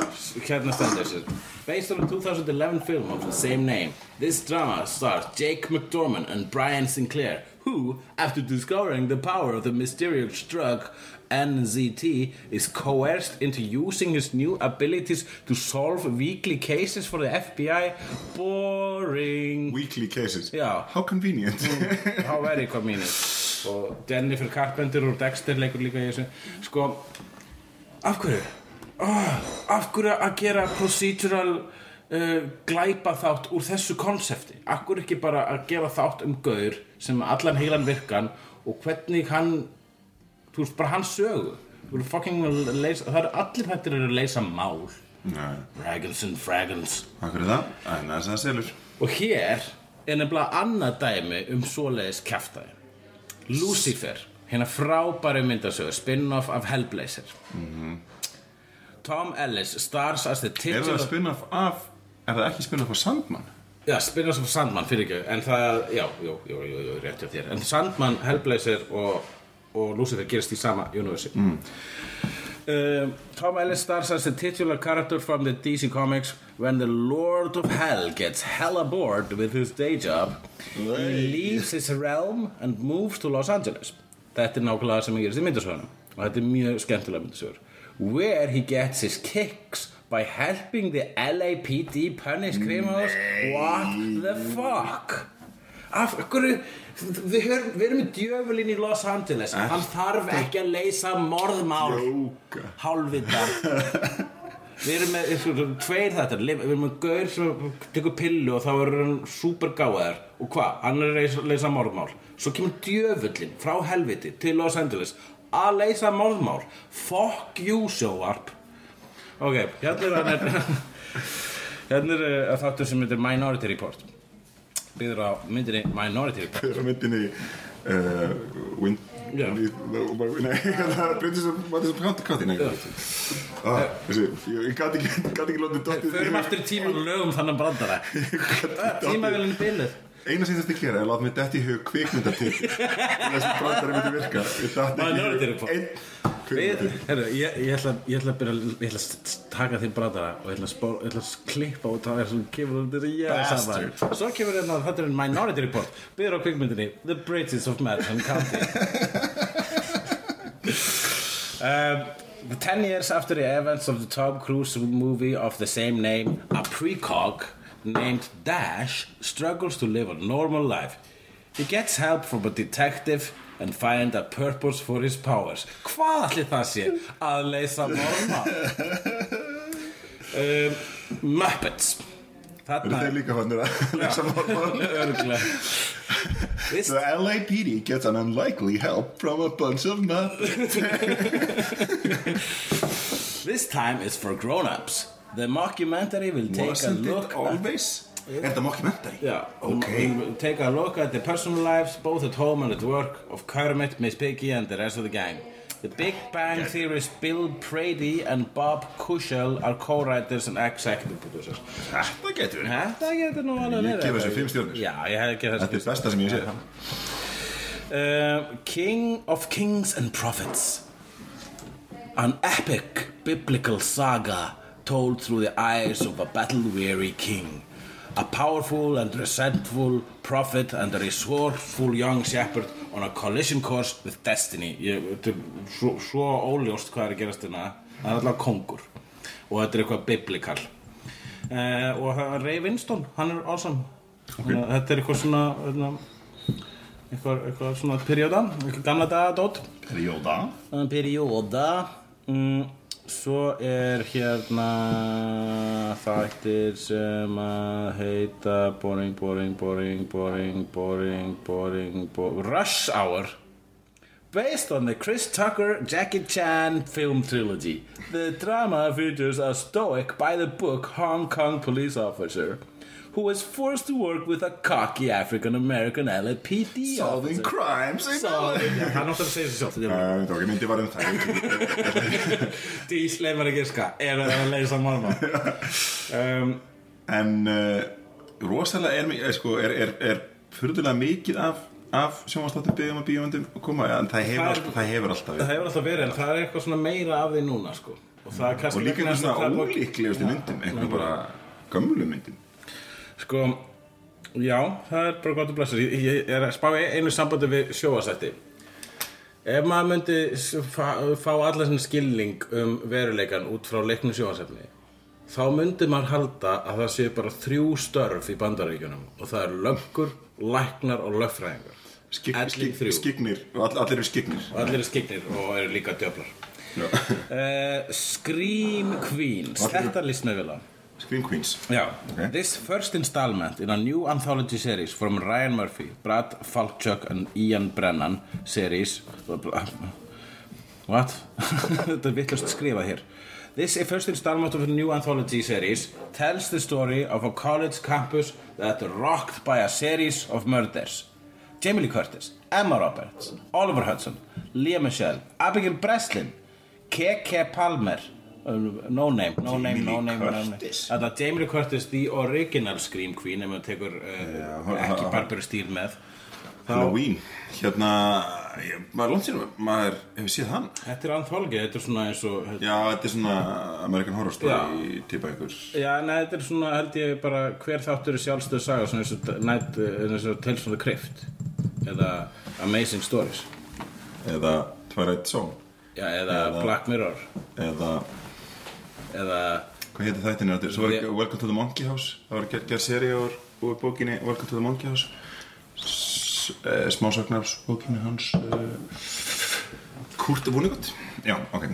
hérna stendur sér Based on a 2011 film of the same name This drama stars Jake McDormand and Brian Sinclair Who, after discovering the power of the mysterious drug NZT Is coerced into using his new abilities To solve weekly cases for the FBI Boring. Weekly cases? Já. How convenient. How very convenient. Og Jennifer Carpenter og Dexter leikur líka í þessu. Sko, af hverju? Oh, af hverju að gera procedural uh, glæpa þátt úr þessu konsepti? Af hverju ekki bara að gera þátt um gaur sem allan heilan virkan og hvernig hann þú veist bara hans sögu að leysa, það eru allir hættir að leysa mál Dragons and Fragons hvað er það? En það er það selur Og hér er nefnilega annað dæmi um svoleiðis kjaftaði. Lucifer, hérna frábæru myndasögur, spin-off af Hellblazer. Tom Ellis stars as the Er það titular... spin-off af Er það ekki spin-off af Sandman? Já, spin-off af Sandman, fyrir ekki. En það, já, jú, jú, jú, jú, rétt hjá þér. En Sandman, Hellblazer og, og Lucifer gerist í sama universi. Mm. Um, Tom Ellis stars as the titular character from the DC Comics when the Lord of Hell gets hella bored with his day job he leaves his realm and moves to Los Angeles. Þetta er nákvæmlega sem gerist í myndasögunum. Og þetta er mjög skemmtilega myndasögur. Where he gets his kicks by helping the LAPD punish criminals? What the fuck af hverju við, hörum, við erum með djöfulinn í Los Angeles. Hann þarf ekki að leysa morðmál. Jóka. hálfvitar við erum með sko, tveir þetta við erum með gaur sem tekur pillu og þá er hann super gáðar og hvað, hann er að leysa, morðmál. Svo kemur djöfullin frá helviti til Los Angeles að leysa morðmál. Fuck you sjóvarp ok, hérna er hann hérna er uh, þáttur sem heitir Minority Report byggður á myndinni Minority er á myndinni uh, Wind Já. Nei, Matis of County County Nei, ah, þessi, ég, gat ekki lótið dottið förum aftur í tíman og lögum þannig brandara. Tímavelin bíluð Eina sem þetta gera er að láta mig detti í hug kvikmyndatil Þessi brandari myndi virka. Minority Report. Einn Við, kvikmyndatil herru, ég, ég, ætla, ég ætla að byrja ég ætla að st- taka þinn brandara og ég ætla að, spó, ég ætla að klippa og það er svona kemur þetta er ég Bastard. saman svo kemur hérna þetta er Minority Report. Byrjar á kvikmyndinni The Bridges of Madison County. Um, the 10 years after the events of the Tom Cruise movie of the same name a precog named Dash struggles to live a normal life. He gets help from a detective and find a purpose for his powers. Hvað allir það sé að leysa normal um, Muppets. Eru þarna þeir líka fannir að lesa mál örgulega This, The LAPD gets an unlikely help from a bunch of Muppets. This time is for grown-ups. The mockumentary will take Wasn't a look it always? Er þetta mockumentary? Yeah, Okay. we'll take a look at the personal lives both at home and at work of Kermit, Miss Piggy and the rest of the gang. The Big Bang Theorist Bill Prady and Bob Cushel are co-writers and executive producers. Þetta getur við Þetta getur nú alveg Ég verið. gef þessu fimm stjörnur. Já, ég hef ekki Þetta þessu er besta sem ég sé uh, King of Kings and Prophets. An epic biblical saga told through the eyes of a battle-weary king A powerful and resentful prophet and a resourceful young shepherd on a collision course with destiny. Þetta er svo, svo óljóst hvað er að gerast hérna. Það er alltaf kongur. Og þetta er eitthvað biblikal uh, og Ray Winston, hann er awesome. Okay. Þetta er eitthvað svona hérna, eitthvað, eitthvað svona perioda, eitthvað gamla daga dót Perjóda uh, perioda mm, svo er hérna þættir sem að heita boring, boring, boring, boring, boring, boring, boring Rush Hour. Based on the Chris Tucker Jackie Chan film trilogy, the drama features a stoic by the book Hong Kong police officer who is forced to work with a cocky African American LAPD Solving officer. crimes Solving, já, hann átti að segja þessu sjálf er Það var ekki myndi var um það. Dís, leið mér að giska. Er að leysa málma um, En uh, rosalega er, mi- er, sko, er, er, er fyrðulega mikið af, af sjónvastáttum byggðum og bíómyndum að koma en það hefur, Það er- alltaf, það hefur alltaf Það verið hefur alltaf verið En það er eitthvað svona meira af því núna sko. Og það er kannski og líka vegna einhver þess að svona það er búið- ólíklegustu myndum einhver bara gömlu myndum Sko, já, það er bara gott að blessa. Ég, ég er að spá einu sambandi við sjóasætti Ef maður myndi fá, fá allar skilning um veruleikan út frá leiknum sjóasætni þá myndi maður halda að það sé bara þrjú störf í bandaríkjunum og það er löggur, læknar og lögfræðingar. Skik, skik, og all, allir eru skignir. Og allir er skiknir og eru líka djöflar. Uh, Scream Queens. Þetta líst mér vel á Scream Queens Yeah. Okay. This first installment in a new anthology series from Ryan Murphy, Brad Falchuk and Ian Brennan series What? Þetta er vittlust skrifað hér This first installment of a new anthology series tells the story of a college campus that rocked by a series of murders. Jamie Lee Curtis, Emma Roberts, Oliver Hudson, Leah Michelle, Abigail Breslin, K.K. Palmer, no name, no name, no name, no name. Þetta Jamie Lee Curtis, the original Scream Queen, ef maður tekur uh, ekki Barbara Steele með. Halloween. Hérna, maður langt sér maður hefur séð hann. Þetta er anthology, þetta er svona eins og... já, þetta er svona American Horror Story típa ykkur Já, nei, þetta er svona, held ég bara, hver þáttur er sjálfstöð saga, svona eins og, night, eh, eins og Tales from the Crypt, eða Amazing Stories, eða Twilight Zone. Já, eða Eða- Black Mirror, eða, eða, hvað heitir þættin þetta? Svo var Ég- Welcome to the Monkey House. Það var gerð ger seri úr bókinni Welcome to the Monkey House. E, smásagnars bókinni hans e, Kurt Vonnegut. Já, ok.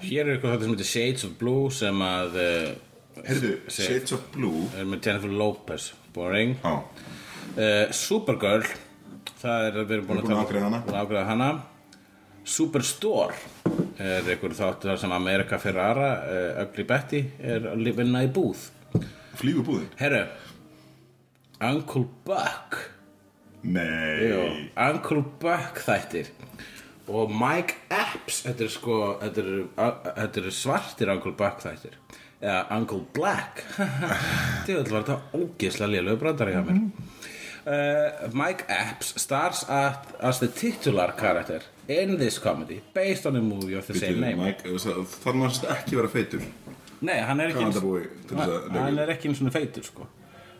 Hér er eitthvað sem heitir Shades of Blue sem að, uh, heyrðu, Shades of Blue? er með Jennifer Lopez, boring, á, uh, Supergirl, það er, við erum búin Við erum búin að afgreiða hana. búin að afgreiða hana, Superstore er einhver þáttur sem Amerika Ferrara, uh, Ugly Betty, er að vinna í búð. flýgu búðin? Herru Uncle Buck. Nei, Jú, Uncle Buck þættir. Og Mike Epps þetta er sko þetta er, þetta er svartir Uncle Buck þættir. Eða Uncle Black. Til var þetta ógeðslega lélögu brandari hjá mér. Uh, Mike Epps stars at, as the titular character in this comedy based on a movie of the same Bíddu, name. Mike, þarf maður ekki vera feitur? Nei, hann er ekki eins- Kanadabúi til þess að hann leika. hann er ekki eins og feitur sko.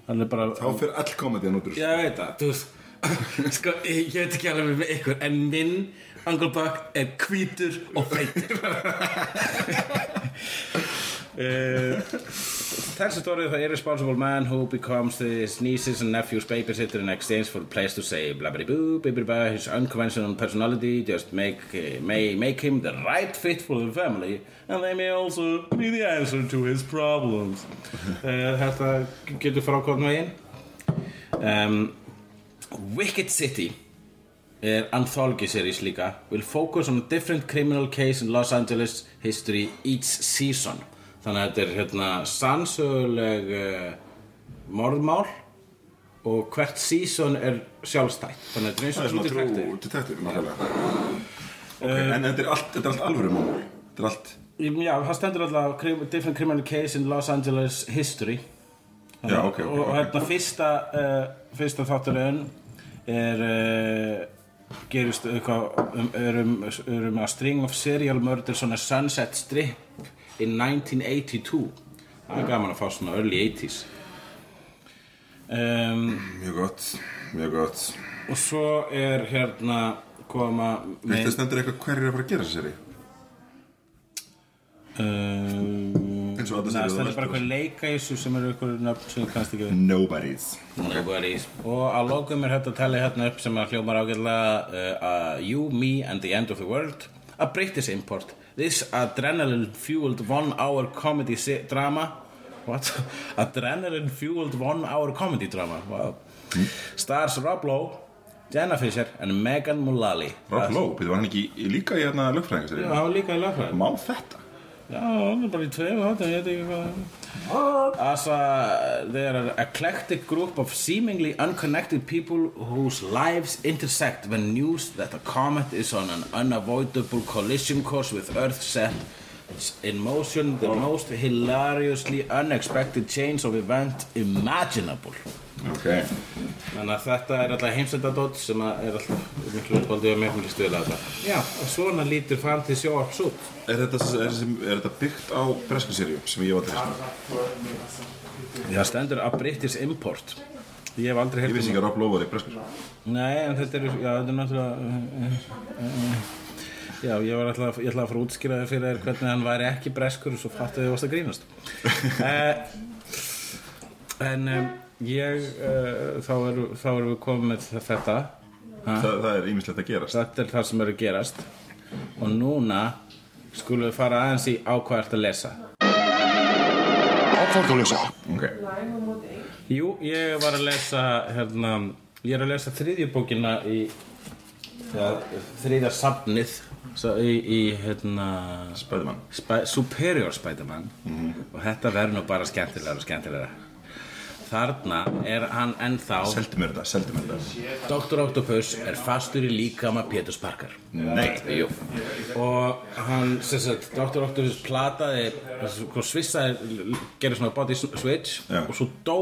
Hann er bara þá fyrir all komediðan út úr Já, ég veit það, þú veist. Sko, ég ég veit ekki alveg með ykkur En minn Uncle Buck er hvítur og feitur. Uh, Tells the story of the irresponsible man who becomes his nieces and nephews babysitter in exchange for a place to say blah blah boo, blah blah blah. His unconventional personality just make uh, may make him the right fit for the family, and they may also be the answer to his problems. uh, þetta getur frákvæmt megin. Um, Wicked City er anthology series líka will focus on a different criminal case in Los Angeles history each season þannig að þetta er hérna sannsöguleg uh, morðmál og hvert season er sjálfstætt. Þannig að þetta er eins og svona trú detektiv nákvæmlega. Ok, en þetta er allt, þetta er allt alvöru mál Þetta er allt Já, það stendur alltaf Different criminal case in Los Angeles history. Já, ok, ok, Og ok. hérna fyrsta uh, Fyrsta þátturinn Er uh, Gerist eitthvað um, um, er um a string of serial murders on a sunset strip In 1982 Það er gaman að fá svona early 80s um, Mjög gott, mjög gott. Og svo er hérna Koma Þetta stendur eitthvað hverju er að fara að gera þessi seri Um, Eins og Nei, seríur það er þú bara eitthvað leika í þessu sem eru eitthvað nöfn sem ég kannast ekki við. Nobody's. Nobody's. Og að lokum er þetta að tala hérna upp sem að hljómar ágætlega uh, uh, You, Me and the End of the World. A British import This adrenaline fueled one hour comedy drama What? adrenaline fueled one hour comedy drama wow. Stars Rob Lowe Jenna Fisher and Megan Mullally Rob Lowe, býttu var hann ekki líka í hérna lögfræðingaseri Já, hann var líka í lagfræði Má þetta? Já, hann er bara í tveim þáttum, ég veit ekki hvað. As a, they are an eclectic group of seemingly unconnected people whose lives intersect when news that a comet is on an unavoidable collision course with Earth set in motion the most hilariously unexpected change of event imaginable. Ok. Þannig að þetta er alltaf heimsendadótt sem að er alltaf miklu uppáldið og miklu stuðla þetta Já, og svona lítur framtíð sjóarps út. Er þetta, er, sem, er þetta byggt á bresku seríu sem ég var til þess Það stendur að British import. Ég hef aldrei Ég heyrt vissi um ekki að Rob Lowe var í bresku Nei, en þetta er, já, þetta er náttúrulega uh, uh, uh, Já, ég var alltaf, ég ætla að fara að útskýra þér fyrir þér hvernig hann væri ekki breskur og svo fattu þið varst að grínast. Uh, En um, ég, uh, þá erum þá erum við komið með þetta. Þa, Það er ímislegt að gerast. Þetta er það sem er að gerast. Og núna skulum við fara aðeins í á hvað ert að lesa. Ákvæmt að lesa. Ok. Jú, ég var að lesa hérna, ég er að lesa þriðjubókina í ja, þriðja safnið svo, í, í hérna Spæðumann Sp Superior Spider-Man. Og þetta verður nú bara skemmtilegra og skemmtilegra Þarna er hann ennþá Seldu mér þetta, seldu mér þetta Dr. Octopus er fastur í líkama Péturs Parker Nei Jú. og hann sem sagt, Dr. Octopus plataði sko, svissaði, gerði svona body switch Já. og svo dó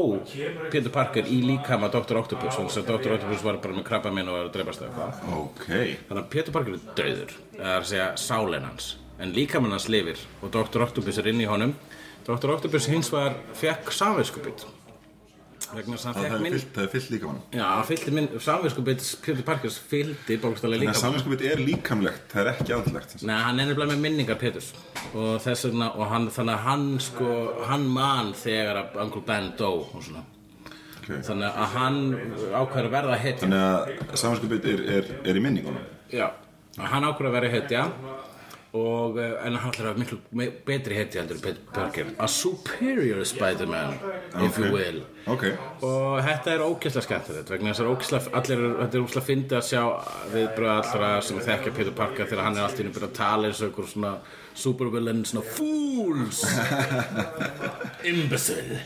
Peter Parker í líkama Dr. Octopus þess að Dr. Octopus var bara með krabba minn og var að dreipast eða eitthvað Ok þannig að Peter Parker er döður það er að segja sálinn hans en líkamann hans lifir og Dr. Octopus er inn í honum Dr. Octopus hins var fekk samvinskupið vegna hann Það fekk minn það er fyllt líka mann Já, fyllti minn, samvinskupið Peter Parkers fyllti bókstælega Þannig líka. að samvinskupið er líkamlegt, það er ekki andlegt. Nei, hann er nefnilega með minningar Peturs og þess vegna, og hann, þannig að hann sko, hann man þegar að Uncle Ben dó og svona. Okay. þannig að hann ákveður að verða hetja. Þannig að samvinskupið er, er, er í minningunum. Já, hann ákveður að verða hetja og, eh, en hann ætlar að miklu betri hetja heldur Peter Parker a superior Spider-Man if you Ok. will. Ok. Og þetta er ókesslega skemmtilegt vegna þess að ókesslega, allir, þetta er ókesslega fyndið að sjá viðbröð allra sem þekkja Peter Parker þegar hann er alltaf inn að byrja að tala eins og einhver svona supervillain, svona fools. Imbecile.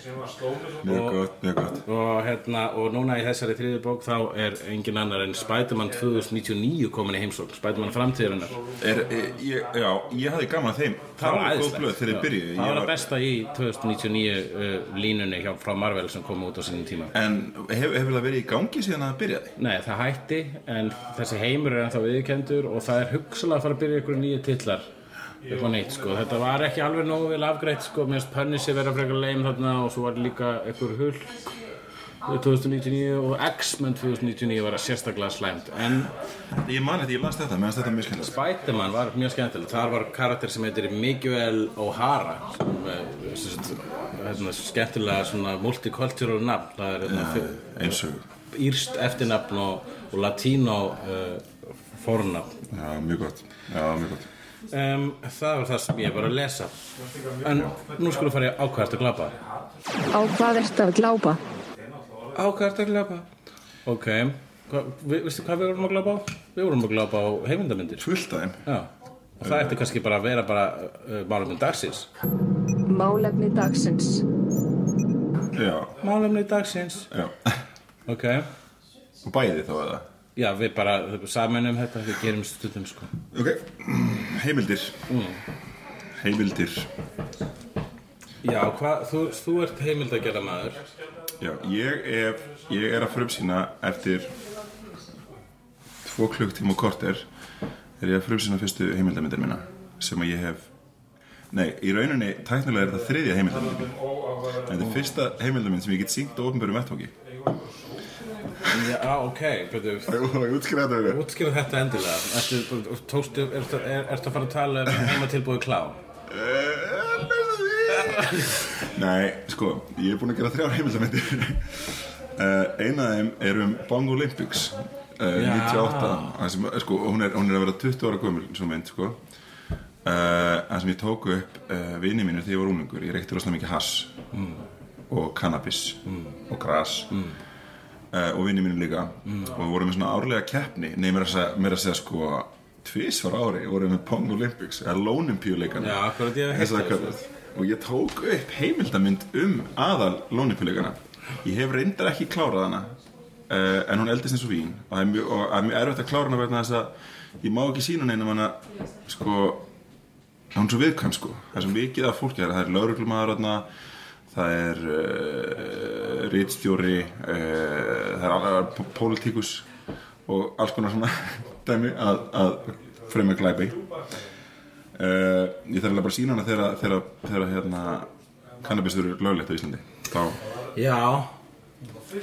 Mjög gott, mjög gott. og hérna, og núna í þessari þriði bók þá er engin annar en Spider-Man 2099 komin í heimsókn Spider-Man framtíðurinnar er, er, ég, Já, ég hafði gaman að þeim. Það var góð blöð þegar ég byrjuði það var það besta í 2099 uh, línunni hjá, frá Marvel sem kom út á sínum tíma. En hef, hefur það verið í gangi síðan að það byrjaði? Nei, það hætti en þessi heimur er ennþá viðkendur og það er hugsalega að fara að byrja ykkur titlar eitthvað neitt sko. Þetta var ekki alveg nógu vel afgreitt sko. Mér finnst Punisher vera frekar leim þarna og svo var líka ykkur Hulk 2099 og X-Men 2099 var sérstaklega slæmt en Ég man þetta, ég las þetta, meðan þetta er mjög skemmtilegt. Spiderman var mjög skemmtilegt. Þar var karakter sem heitir Miguel O'Hara sem er hérna, skemmtilega svona multicultural nafn. Það er hérna, Eins og írst eftirnafn og, og latínó uh, fornafn. Já, mjög gott. Já, mjög gott. Um, það var það sem ég var að lesa. En nú skulum fara í ákvæðast að glapa Á hvað ertu að glápa? ákvæðast að glapa ok, Hva, vi, veistu hvað við vorum að glapa á? við vorum að glapa á heimildamindir Fullt af þeim já. Og það ætti kannski bara að vera bara uh, málefni dagsins. Málefni dagsins. Já, málefni dagsins. Já. Ok, Og bæði þá eða? Já, við bara samanum þetta, við gerum stundum sko. Ok, heimildir. Heimildir. Já, hvað, þú, þú ert heimild að gera maður Já, ég, er, ég er að frumsýna eftir tvo klukktíma og korter er ég að frumsýna fyrstu heimildamyndir minna sem að ég hef Nei, í rauninni tæknilega er þetta þriðja heimildamyndin en þetta er fyrsta heimildamynd sem ég get syngt á ofnbörum vettvangi. Já, ok, betur Það útskriða þetta Útskýra þetta endilega. Er, ertu að fara að tala um heima tilbúið klá? Nei, sko, ég er búinn að gera þrjár heimildamindir uh, Eina af þeim er um Bang Olympics uh, Já. 98 það sem, sko, hún, er, hún er að vera 20 ára gömul svo mynd, sko. Uh, Það sem ég tók upp uh, vini mínir þegar ég var úlingur Ég reykti rosalega mikið hass og cannabis og gras. Uh, og vini mínir líka. Og við vorum með svona árlega keppni Nei, mér að segja, mér að segja sko tvisvar ári vorum við með Pong Olympics eða Lónimpíuleikana Já, akkurat, ég hef heyrt Þess að það, kallast. Og ég tók upp heimildamynd um aðal Lónimpíuleikana ég hef reyndar ekki klárað hana uh, en hún eldist eins og vín. Og það er mjög, mjög erfitt að klára hana vegna þess að ég má ekki sína neinum hana sko hún er svo viðkvæm sko. Það er svo mikið af fólki það er lauruglumæður þarna það er uh, rítstjóri uh, það er alveg pólitíkus og alls konar svona dæmi að, að fremja glæpi uh, ég þarf alveg bara að sína hana þegar, þegar, þegar hérna kannabis eru löglegt á Íslandi. Þá Já,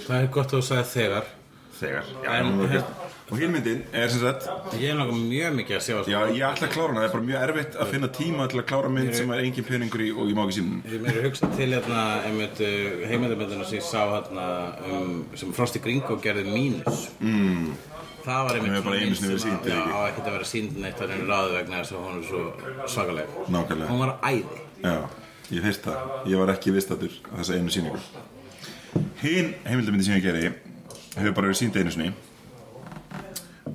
það er gott að þú sagði þegar. Þegar já, En- okay. og hinn myndin er sem sagt Ég er náttúrulega mjög mikið að sjá já, ég ætla að klára hana, það er bara mjög erfitt að finna tíma til að klára mynd sem er engin peningur í og ég má ekki sína Ég meiri hugsa til hérna einmitt heimildamöndina sem ég sá hérna um, sem Frosti Gringo gerði mínus. Mm. Það var einmitt svona einu sinni verið eða Já, ekkert að vera sínd neitt að henni ráðu vegna þess að hún er svo svakaleg Nákvæmlega. Hún var æði Já, ég heist það. Ég var ekki vistatur á þessa einu síningu. Hinn heimildamindi sem ég gerði hefur bara verið sínd einu sinni.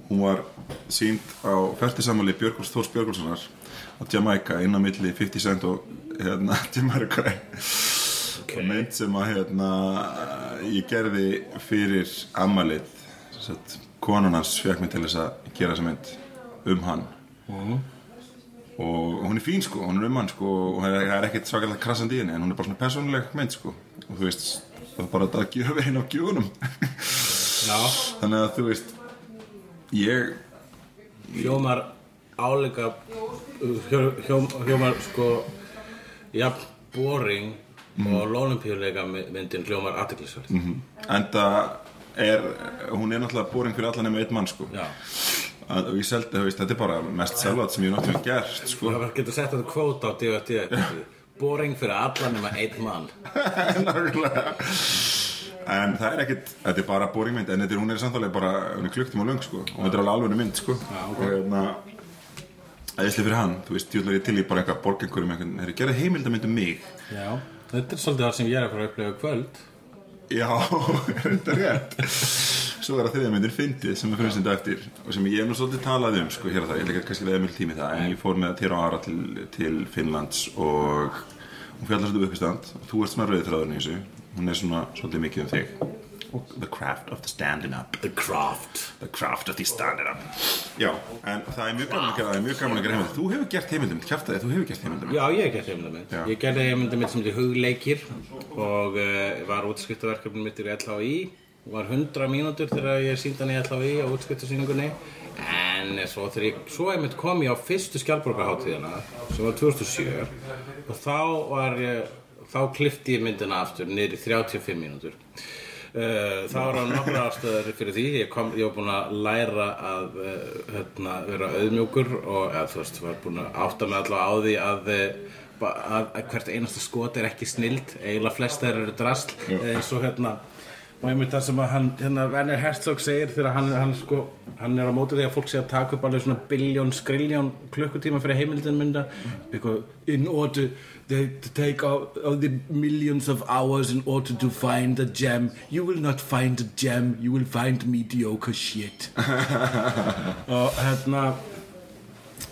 Hún var sínd á færtisamali Björgúls Þórs Björgúlssonar á Jamaica inn á milli 50 Cent og hérna, Jamaica okay. mynd sem að hérna, ég gerði fyrir ammalið Sett, konan hans fekk mig til þess að gera þessa mynd um hann. Og hún er fín sko, hún er um hann sko og það er, það er ekkert svakalega krassandi í henni en hún er bara svona persónuleg mynd sko. Og þú veist, það er bara að gjöfa einn á gjöfunum. Já. Þannig að þú veist ég, Hljómar áleika hljó, hljó, Hljómar sko Jafn boring og lólimpíuleika myndin hljómar aðteklisverð Mhm. enda er hún er náttúrulega boring fyrir allan nema einn mann sko. Já. Að, og ég seldi, þú veist, þetta er bara mest selvat sem ég náttúrulega gert sko. Það getur sett þetta kvóta á DVD Boring fyrir allan nema einn mann. Nákvæmlega. En það er ekkit, þetta er bara boring mynd En þetta er, hún er samtalið bara, hún er klukktum á löng sko. Og þetta er alveg alveg mynd sko. Og hérna Æðislega fyrir hann, þú veist, djúlega ég til í bara eitthvað borg einhverjum einhvern Þeir gerði heimildamynd um mig? Já Þetta er svolítið það sem ég er að fara að upplifa í kvöld Já, þetta er rétt. Svo er það þriðja myndin Fyndið sem er frumsynda eftir Og sem ég hef nú svolítið talað um, sko, hér og það Ég leikar kannski leða mjög tími það En ég fór með Tira Ara til, til Finnlands Og hún fjallar svolítið uppistand Og þú ert svona rauðið þráðurinn í þessu. Hún er svona svolítið mikið um þig The craft of the standing up. The Craft. The craft of the standing up. Já, en það er mjög gaman að gera Það er mjög gaman að gera heimildum Þú hefur gert heimildum, kjæftaði, þú hefur gert heimildum Já, ég hef gert heimildamind Já. Ég gerði heimildamind sem heitir Hugleikir og uh, var útskriftaverkefni mitt í LHI var 100 mínútur þegar ég síndi hann í LHI á útskriftasýningunni en svo þegar ég, svo einmitt kom ég á fyrstu skjálborgarháttíðina sem var 2007 og þá var ég þá klifti ég myndina aftur niður í 35 mínútur Uh, það var á nokkra ástöður fyrir því. Ég, kom, ég var búinn að læra að uh, hérna, vera auðmjúkur og eða, þú veist, var búinn að átta mig allavega á því að, ba- að, að hvert einasta skot er ekki snild. Eiginlega flest eru drasl eins og hérna og einmitt það sem að hann, hérna, Werner Herzog segir þegar hann, hann, sko, hann er á móti því að fólk sé að taka upp alveg svona biljón, skriljón klukkutíma fyrir heimildin mynda. Because in order they, to take all, all the millions of hours in order to find a gem. You will not find a gem you will find mediocre shit. Og hérna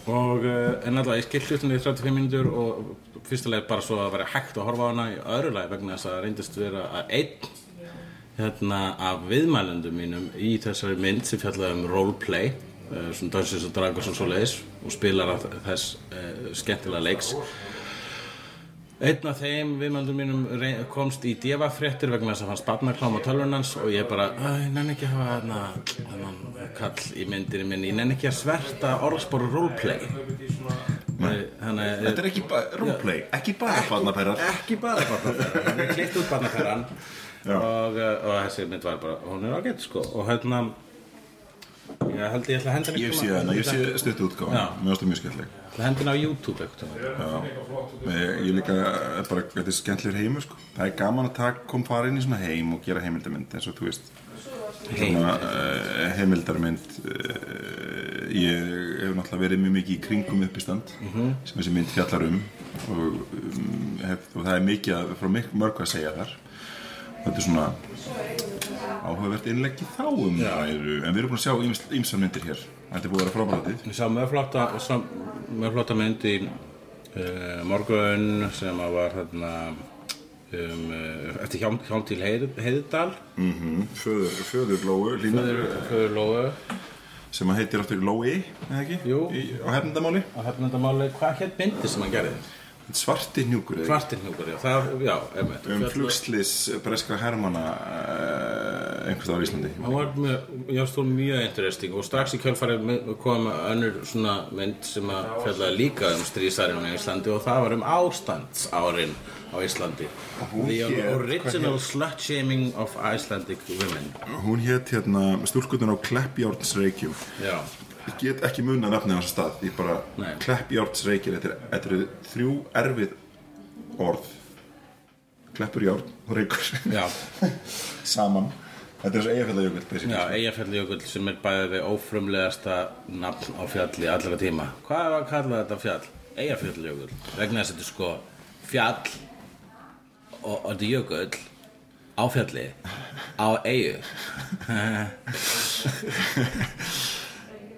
og uh, en alltaf ég skilt hlutinni í 35 mínútur og fyrsta leið bara svo að vera hægt að horfa á hana í öðru leið vegna þess að reyndist vera að einn hérna af viðmælendum mínum í þessari mynd sem fjallaði um roleplay uh, svona Dungeons and Dragons og svo leiðis og spilar af þess uh, skemmtilega leiks Einn af þeim viðmældum mínum komst í djefafréttir vegna þess að hann sparnaklám á tölvunans og ég bara, "Æ, ég nenni ekki að hafa þarna þennan kall í myndinni minni, ég nenni ekki að sverta orðspóru roleplay. Þannig að Þetta er ekki bara, roleplay, ekki bara barnaperrar ekki bara barnaferðan hann er klitt út barnaferðan. Og, uh, og þessi mynd var bara hún er ágætt sko. Og hérna ég held ég ætla að henda henni Ég sé hana, ég sé stuttu Já. Mér ástu mjög skemmtileg. Ætla að henda henni á YouTube eitthvað ég, ég líka, eh, bara, þetta er skemmtilegur heimur sko. Það er gaman að taka, kom fara inn í svona heim og gera heimildamynd eins og þú veist. Svona uh, heimildarmynd uh, ég hef náttúrulega verið mjög mikið í kringum uppistand sem þessi mynd fjallar um. Og, um, hef, og það er mikið frá mörgu að segja þar þetta er svona áhugavert innlegg í þá um ræðu en við erum búin að sjá ýmsar myndir hér. Þetta er búið að vera frábæratið ég sá mjög flotta, mynd í uh, morgun sem að var hérna um, uh, eftir hjám, hjám til Heið, Heiðdal föður, föður Lóu Línu, fyrir Lóu. Sem að heitir áttur Lói eða ekki? Jú. Í, á hefndamáli og hérna þetta máli, hvað hér myndi sem hann gerði? Svarti hnjúkur eða ekki? Svartirhnjúkur, já, það, já, einmitt. Um Fjalla- flugslis breskra hermana uh, einhvers staðar á Íslandi. Það var mjög, ég stóð mjög interesting og strax í kjölfarið my- kom önnur svona mynd sem að fjallaði líka um stríðsærin á Íslandi og það var um ástandsárin á Íslandi. Hún The hét- original hvað slut shaming of Icelandic women. Hún hétt hérna stúlkutin á Kleppjárnsreykjum. Já, ég get ekki munna nafnið á þessu stað. Ég bara Nei. Kleppjárnsreykjum þetta, er- eru þrjú erfið orð. Kleppur járn og reykur saman. Þetta er þessu já, Eyjafjallajökull sem er bæðið ófrumlegasta nafn á fjalli allra tíma. Hvað var að kalla þetta fjall? Eyjafjallajökull. Vegna þess að þetta er sko fjall og, og þetta er jökull á fjalli á eyju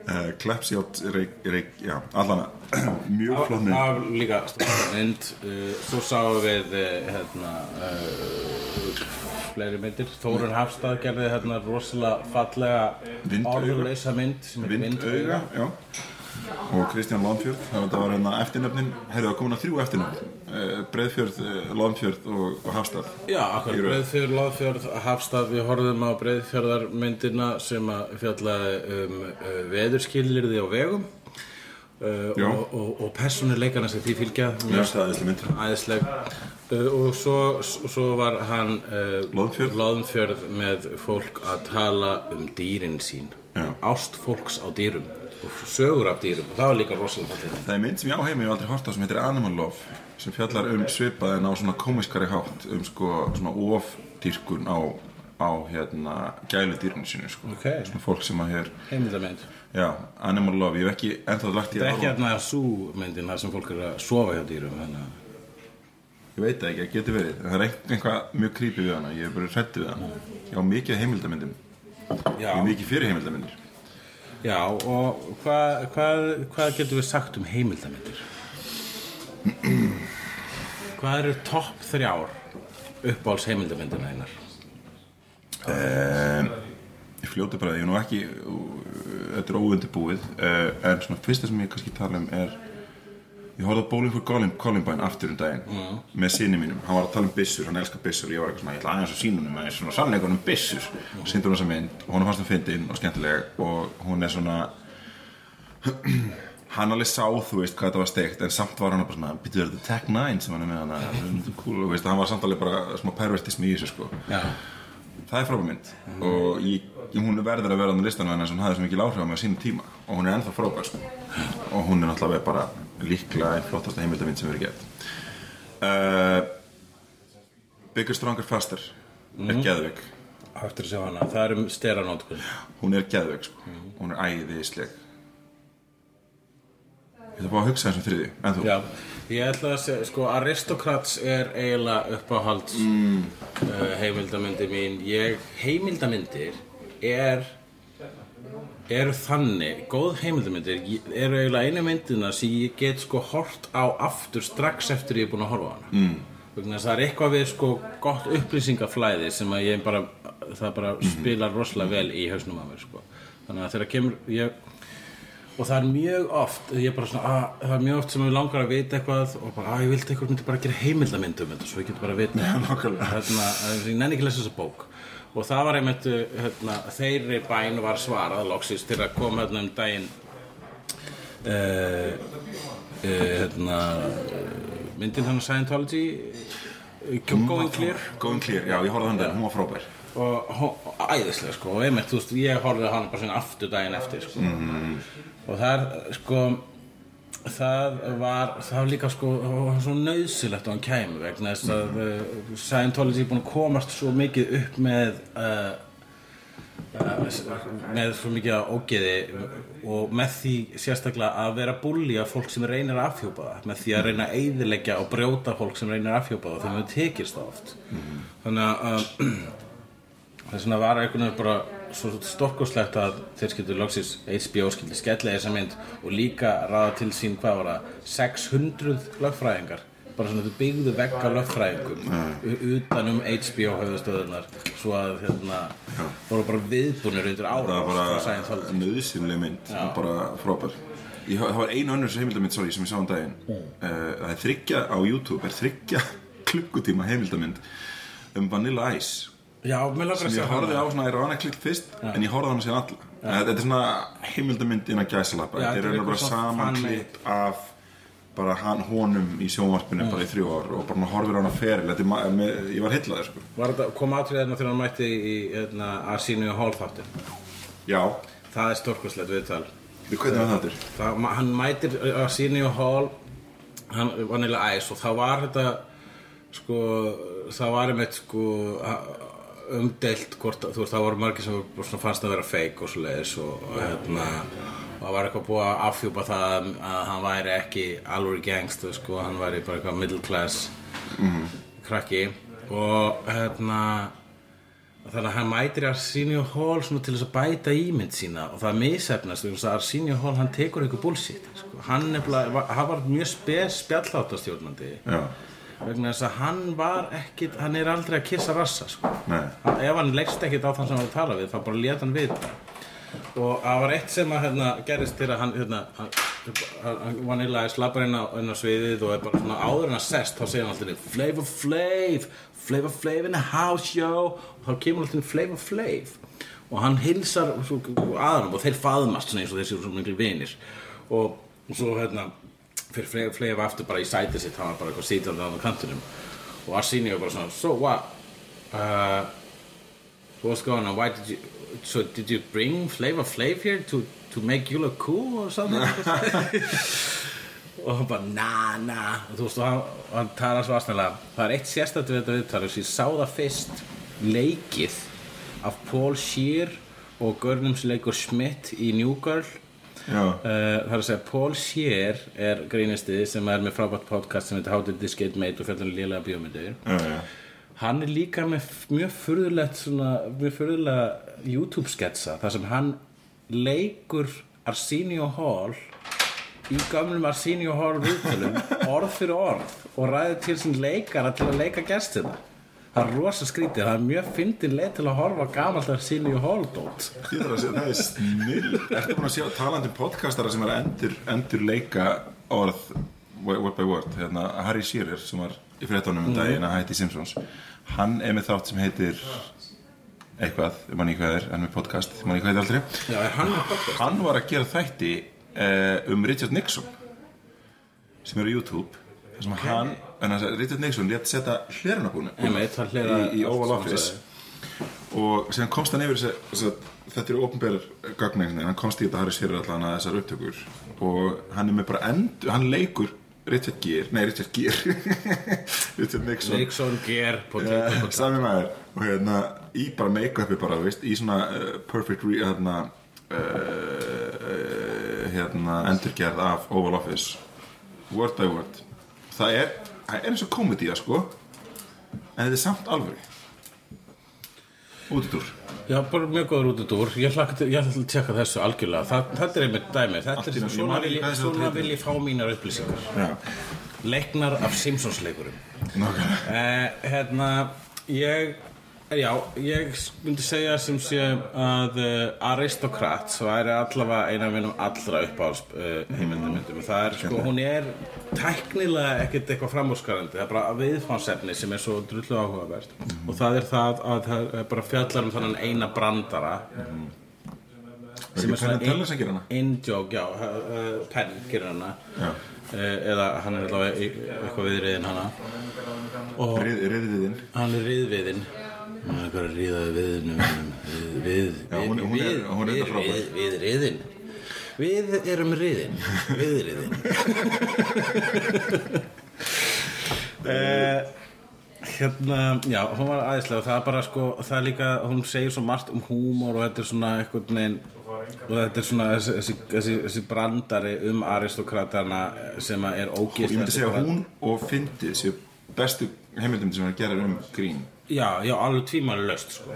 uh, reyk, já, allana mjög mynd Það var líka strákar mynd uh, Svo sáum við uh, hérna, uh, fleiri myndir. Þórun Hafstað gerði hérna rosalega fallega Vindauga. orðuleysa mynd sem er Vindauga, já og Kristján Lónfjörð það var hérna eftirnöfnin. Heyrðu það komin að þrjú eftirnöfn. Uh, Breiðfjörð, uh, Lónfjörð og, Hafstað. Já, akkur. Breiðfjörð, Láðfjörð, Hafstað. Við horfðum á Breiðfjörðarmyndina sem að fjallaði um uh, veðurskilirði á vegum. Uh, og, og, og persónuleikana sem því fylgja. Æðisleg uh, og svo, svo var hann uh, Loðnfjörð. Loðnfjörð með fólk að tala um dýrin sín. Ást fólks á dýrum og sögur af dýrum og það var líka rosalega fallið það er mynd sem ég á heima ég hef aldrei hort á sem heitir Animal Love sem fjallar um svipað en á svona komiskari hátt um sko svona ofdýrkun á, á hérna gælu dýrinu sínu sko. Ok. svona fólk sem að hér heimildamynd. Já, Animal Love, ég hef ekki ennþá lagt í þetta er ekki hérna súmyndin þar sem fólk er að sofa hjá dýrum að ég veit það ekki, það getur verið. Það er eitthvað mjög creepy við hana ég er bara hrættu við hana. Ég á mikið af heimildamyndum. Já, ég er mikið fyrir heimildamindir já og hvað hva, hva getum við sagt um heimildamindir? hvað eru topp þrjár uppáhalds heimildamindina einar? ég fljóti bara, ég er nú ekki þetta er óundibúið uh, en svona fyrsta sem ég kannski tala um er ég horfði Bowling for Colin, Columbine aftur um daginn Mm. með sinni mínum, hann var að tala um byssur hann elskar byssur, ég var eitthvað svona, ég ætla aðeins að sína honum að svona sannleikunum um byssur. Og síndur hún þessa mynd og hún fannst það fyndin og skemmtileg og hún er svona hann alveg sá, þú veist, hvað þetta var steikt en samt var hann bara svona, býttu þetta Tech 9 sem hann er með hana, þetta er cool, og veist, hann var samt alveg bara smá pervertismi í þessu sko. Já, það er frábær mynd. Og ég, hún verður að vera á listanum hennar sem hafði svo mikil áhrif á mig á sínum tíma. Og hún er ennþá frábær sko. og hún er náttúrulega bara líklega einn flottasta heimildamind sem verið gert uh, Bigger Stronger Faster er geðveik. Aftur að sjá hana, það er um steranótkun hún er geðveik sko. hún er æðisleg. Ég ætla bara að hugsa þessum þriði en þú, Já, ég ætla að segja, sko, Aristocrats er eiginlega uppáhalds mm. uh, heimildamyndi mín ég, heimildamindir er eru þannig, góð heimildamindir eru eiginlega einu myndina sem ég get sko hort á aftur strax eftir ég er búin að horfa á hana mm. þess að það er eitthvað við sko gott upplýsingaflæði sem að ég bara það bara spilar rosalega vel í hausnum að mér sko. þannig að þegar kemur ég, og það er mjög oft ég bara svona, að, það er mjög oft sem ég langar að vita eitthvað og bara, að ég vildi eitthvað myndi bara gera heimildamynd um þetta svo ég get bara vita hérna, ég nenni ekki að lesa þessa bók. Og það var einmitt hérna, þeirri bæn var svarað loksist til að koma hérna um daginn uh, uh, hérna myndin hann Scientology uh, Going Clear. Going Clear, já, ég horfði hann þegar, hún var frábær. Og, æðislega sko og einmitt, þú veist, ég horfði hann bara svona aftur daginn eftir sko. Og það er sko það var, það var líka sko það svo nöðsilegt á hann kæmi vegna þess að uh, Scientology er búin að komast svo mikið upp með uh, uh, með svo mikið að ógeði og með því sérstaklega að vera bulli af fólk sem reynir að afhjúpa það með því að reyna að eyðileggja og brjóta fólk sem reynir að afhjúpa það þegar við tekist það oft. Þannig að þess vegna var einhvern veginn bara svo stokkuslegt að þeir skildu loksins HBO skildi skella þessa mynd og líka raða til sín hvað var það 600 lögfræðingar. Bara svona þau byggðu vegg af lögfræðingum u- utan um HBO höfðustöðunar svo að hérna voru bara viðbúnir undir það ára var frá bara nöðsynlega mynd og bara frábær. Ég, það var einu önnur heimildamind, sorry, sem ég sá um daginn. Uh, það er þryggja á YouTube er þryggja klukkutíma heimildamind um Vanilla Ice Já, mér langar að ég sjá horfði á svona Ironic klikt fyrst en ég horfði á hana síðan alla. Þetta er svona heimildamind innan gæsalappa. Já, þetta er raunar bara saman klipp af bara hann, honum í sjónvarpinu bara í þrjú ár og bara maður horfir á hana feril. Þetta er ma- með, ég var heillaður sko. Var þetta, kom atriðina þegar hann mætti í hérna, Arsenio Hall þáttin já, Það er stórkurslegt viðtal. Við hvernig var þetta það, ma- hann mætir Arsenio Hall hann Vanilla Ice og það var þetta sko, það var einmitt sko umdeilt hvort, þú veist, það voru margir sem bara fannst að vera fake og svo leiðis og, og hérna og það var eitthvað búið að afhjúpa það að, að hann væri ekki alveg gangst sko, hann væri bara eitthvað middle class krakki. Og hérna þannig að hann mætir Arsenio Hall til þess að bæta ímynd sína og það misefnast þess að Arsenio Hall hann tekur eitthvað bullshit sko. hann, nefnilega, var- hann var mjög spjallháttastjórnandi já, vegna þess að hann var ekkit hann er aldrei að kissa rassa sko. ef hann leggst ekkit á þann sem hann var að tala við þá bara lét hann vita. Og það var eitt sem að hérna, gerist til að hann, hérna, hann, hann Vanilla Ice lappar inn á, inn á sviðið og er bara svona áður en að sest þá segir hann alltaf Flavor Flav, Flavor Flav in the house yo. Og þá kemur alltaf Flavor Flav. Og hann hilsar aðanum og þeir faðmast svona eins og þeir séu svo miklu vinir. Og, og svo hérna fyrir Flavor Flav aftur bara í sætið sitt hann var bara eitthvað sítandi á kantinum og Arsenio bara svona so what uh, what's going on? Why did you? So did you bring Flavor Flav here to to make you look cool or something? og hann bara na na og þú veist og hann, hann talar svo aðstæðlega það er eitt sérstætt við þetta viðtalið sem ég sá það fyrst leikið af Paul Shear og Görnum sem leikur Schmidt í New Girl Uh, það er að segja Paul Shear er grínisti sem er með frábært podcast sem heitir How Did This Get Made og fjallar um já, já. Hann er líka með mjög furðulegt svona, mjög furðulega YouTube sketsa þar sem hann leikur Arsenio Hall í gömlum Arsenio Hall viðtölum orð fyrir orð og ræði til sín leikara til að leika gestina það er rosa skrítið, það er mjög fyndin leið til að horfa á gamalt Arsenio Hall dót Ég þarf að segja, það er snill Ertu búin að sjá talandi podcastara sem er endur, endur leika orð word by word, hérna, Harry Shearer sem var í fréttunum um daginn að hætti Simpsons. Hann er með þátt sem heitir eitthvað, ég manni hvað er en með podcast, ég manni hvað heitir aldrei. Já, er hann hann var að gera þætti uh, um Richard Nixon sem er á YouTube þar sem hann, en Richard Nixon létt setja hlerunabúinu í, í Oval Office. og síðan komst hann yfir þess að, þetta eru opnbæður gagnegni hann komst í þetta Harry Shearer allan að þessar upptökur. Og hann er með bara endur hann leikur Richard Gere, nei Richard Gere. Richard Nixon. Nixon, Ger, Ja, Potato sami maður. Og hérna í bara make-upi bara, veist, í svona uh, perfect hérna uh, hérna endurgerð af Oval Office. Word by word. Það er, það er eins og komedía sko. En þetta er samt alveg útidúr. Já, bara mjög góður út úr Ég ætla að tjekka þessu algjörlega. Þa, Þetta er einmitt dæmi Þetta er svona man vil ekki ég, hvað þessi svona vil ég fá mínar upplýsingar. Já, Leiknar af Simpsons leikurum nákvæmlega. Eh, Hérna, ég Já, ég myndi segja sem sé að uh, Aristocrats væri allavega eina af minnum allra uppáhalds uh, heimildamyndum það er sko, hún er tæknilega ekkert eitthvað framúrskarandi. Það er bara viðfánsefni sem er svo drullu áhugavert. Og það er það að það er bara fjallar um þannig eina brandara Er Teller sem gerir hana? in-joke, já, uh, Penn gerir hana. Já. eða hann er allavega í- eitthvað viðriðin hana. Og Riðiðinn. Hann er riðviðinn hann er eitthvað að ríða við, við, er- við, hún er við, við, við riðin við erum riðin við riðin uh, hérna, já, hún var aðeinslega það er bara sko, það er líka hún segir svo margt um húmor og þetta er svona eitthvað neginn og þetta er svona þessi, þessi, þessi, þessi brandari um aristokratana sem er Ég ógeðslega myndi segja hún og Fyndið séu bestu heimildum sem er að gera um grín Já, já, alveg tímalega löst sko.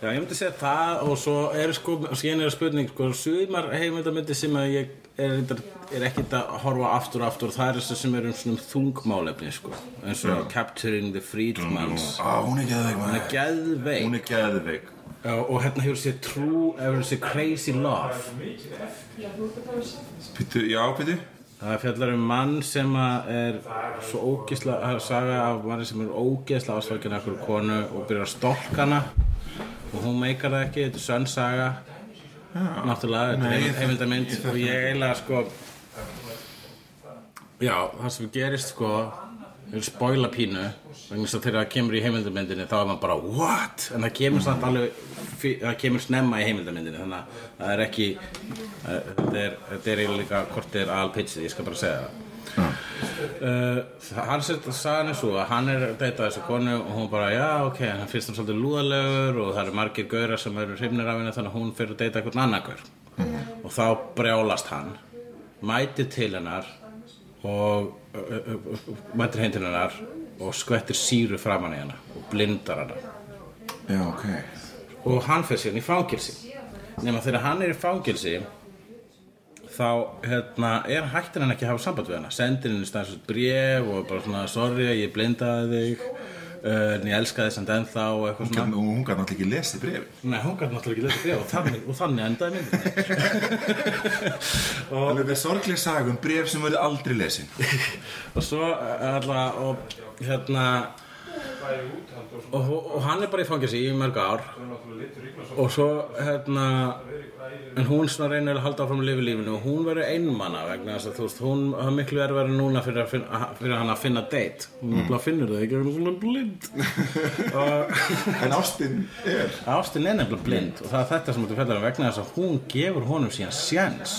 Já, ég myndi segja það og svo er sko, síðan er spurning sko, sumar heimildamindi sem að ég er, er ekkert að horfa aftur og aftur það er þessi sem er um svona þungmálefni sko, eins og Capturing the Freedmans Á, hún er geðveik Hún er geðveik. Hún er geðveik. Já, og hérna hefur sér True, hefur sér Crazy Love. Pittu, já, pittu Það fjallar um mann sem er svo ógeðsla, það er saga af manni sem er ógeðsla ásvækjana ekkur konu og byrjar að stolka hana. Og hún meikar það ekki, þetta er sönn saga. Náttúrulega, þetta er heimildamind og ég eiginlega sko já, það sem gerist sko er spoila pínu þess að þegar það kemur í heimildamindinni þá er maður bara what, en það kemur samt alveg það kemur snemma í heimildamindinni þannig að það er ekki uh, þetta er, þetta eiginlega hvort þið er alpitchið, ég skal bara segja það. Uh, hann sér þetta er svo að hann er deyta þessu konu og hún bara já ok, hann finnst hann svolítið lúðalegur og það eru margir gaurar sem eru hrifnir af henni þannig að hún fyrir að deyta eitthvað annar gaur. Og þá brjálast hann mætir til hennar og mætir til hennar og skvettir síru framan í hennar og blindar hennar Já, ok. Og hann fyrir síðan í fangilsi nema þegar hann er í fangilsi þá hérna, er hættir hann ekki að hafa samband við hana. Sendir henni stæðsvöld bréf og bara svona sorry ég blindaði þig uh, en ég elskaði samt ennþá og eitthvað Hún gæti- náttúrulega ekki lesið brefi Nei, hún gæti náttúrulega ekki lesið bréf og þannig, og þannig endaði myndinni Þannig þetta er sorglega saga um bref sem verður aldrei lesin. Og svo uh, alltaf og hérna og, og hann er bara í fangilsi í mörg ár. Og svo hérna en hún svona reynir að halda áfram að lifa lífinu og hún verður einmana vegna þess að þú veist hún har miklu erfæri núna fyrir, að finna, fyrir hann að finna date. Hún mm. finnur það ekki, hún er svona blind. En ástin er. Ástin er nefnilega blind og það er þetta sem þetta fellar um vegna þess að hún gefur honum síðan sjens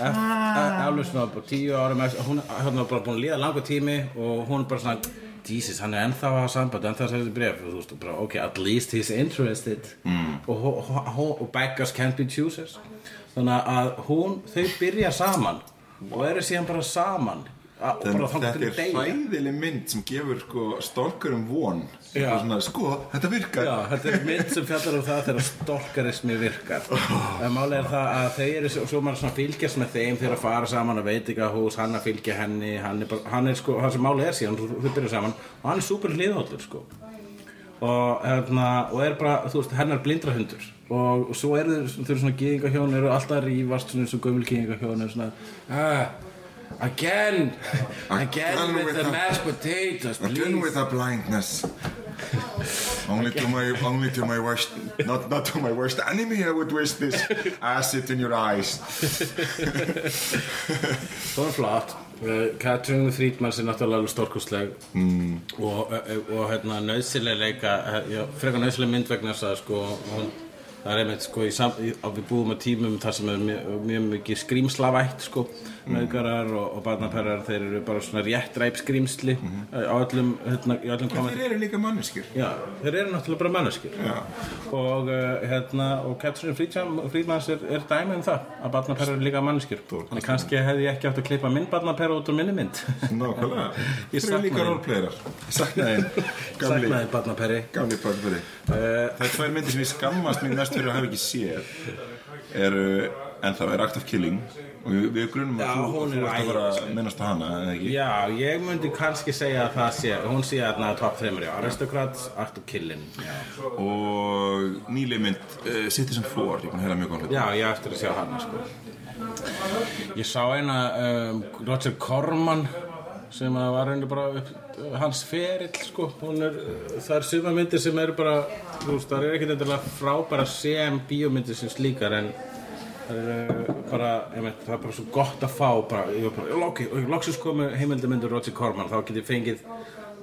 Alveg svona tíu árum eftir hún er bara búin að líða langur tími og hún er bara svona Jesus, hann er ennþá að hafa samband, ennþá að segja bref og þú veist, bara, ok, at least he's interested. Mm. og, og, og, og beggars can't be choosers. Þannig að hún, þau byrja saman og eru síðan bara saman Þetta er hræðileg mynd sem gefur sko stólkur um von svona, Sko, þetta virkar. Já, þetta er mynd sem fjallar um það þegar stolkarismi virkar. En máli er það að þeir eru svo, maður svona fylgjast með þeim þegar að fara saman að veitingahús, hann að fylgja henni hann er, bara, hann er sko, það sem máli er síðan þau byrja saman og hann er súper hliðhóllur sko. Og, hérna, og er bara, þú veist, hennar blindra hundur. Og, og svo eru þau, svona gýðingahjón eru alltaf að rífast svona eins og gömul gýðingahjón er svona ah, again again Again with with the the- mashed potatoes Again please with the blindness. Only to my only to my worst not not to my worst enemy I would wish this acid in your eyes. Það er flott. Uh, Catherine Friedman er náttúrulega stórkustleg mm. og, og, og hérna nöðsileg leika eh, frekar nöðsileg mynd vegna þess að sko hún, það er einmitt sko í sam, í, á við búum að tímum þar sem er mjög, mjög mikið skrýmslavætt sko nöðgarar og, og barnaperrar þeir eru bara svona réttræp skrýmsli eh, á öllum, hérna, öllum Þeir eru líka manneskir Já, þeir eru náttúrulega bara manneskir Já. og, uh, hérna, og Catherine Friedman, Friedmans er, er dæmi um það að barnaperra eru líka manneskir en kannski hefði ég ekki átt að klippa minn barnaperra út úr minni mynd. Nákvæmlega. Þeir eru líka roleplayers Saknaði Saknaði barnaperri. Gamli barnfæri uh, Það er tvær myndir sem ég skammast mér mest fyrir að hafa ekki séð eru en það er Act of Killing og við, við grunum að þú, er ert að æðisleg. að minnast á hana eða ekki? Já, ég myndi kannski segja að það sé Hún sé að top 3 já. Aristocrats, Art of Killing Já, og nýlega mynd uh, Citizen 4, ég er að heyra mjög góð hlut já ég eftir að sjá hana sko. Ég sá eina um, Roger Corman sem að var henni bara upp, hans ferill sko. Er, það er suma myndir sem eru bara þú veist, það er ekkert endilega frábæra sem bíómyndir sem slíkar en það er bara, ég veit, það er bara svo gott að fá bara, ég var bara, ok, loksins komu heimildamindur Roger Corman, þá get ég fengið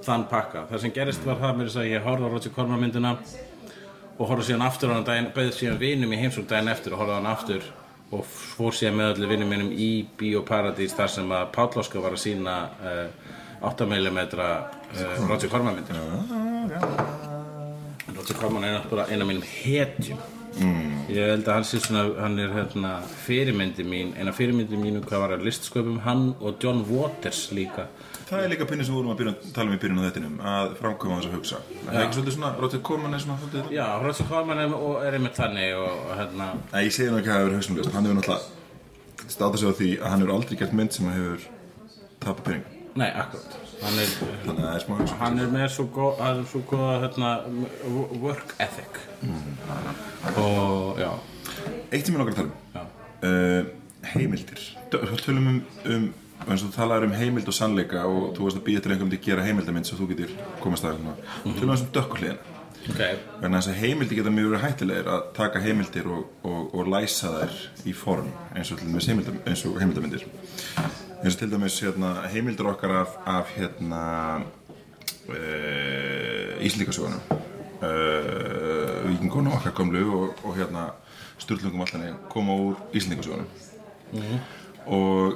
þann pakka. Það sem gerist var það mér þess að ég horfði á Roger Corman myndina og horfði síðan aftur á hann daginn, beðið síðan vinum í heimsók daginn eftir og horfði á hann aftur og fór síðan með allir vinum mínum í Bíóparadís þar sem að Páll Óskar var að sína uh, 8 mm uh, Roger Corman myndir. Roger Corman er náttúrulega eina af mínum hetjum ég held að hann sé svona hann er hérna fyrirmyndi mín eina fyrirmyndi mínu hvað var að listsköpum hann og John Waters líka. Það er líka pinni sem vorum að byrja, tala um í byrjun á þettinum að framkvæma þess að hugsa. Það er ekki svolítið svona, Rótið Koman er svona svolítið já, Roger Corman er, er einmitt þannig og, hérna Nei, ég segi ekki að það hefur Hann hefur náttúrulega státa sig á því að hann hefur aldrei gert mynd sem hefur tapað pening. Nei, akkurat hann er, það er hann er með svo góð, hann er svo góð hérna, work ethic. Og já. Eitt sem ég langar að tala um. Uh, Heimildir. Tölum um, um eins og þú talaður um heimild og sannleika og þú varst að býja til einhverjum til að gera heimildamind svo þú getur komast að hérna. Tölum um dökkuhliðina ok, Þannig að heimildir geta mjög verið hættilegir að taka heimildir og, og, og læsa þær í form eins og, eins og heimildamindir eins og til dæmis hérna, heimildir okkar af, af hérna uh, Íslíkasögunum uh, Víkingunum okkar komlu og, og hérna Sturlungum allan koma úr Íslíkasögunum og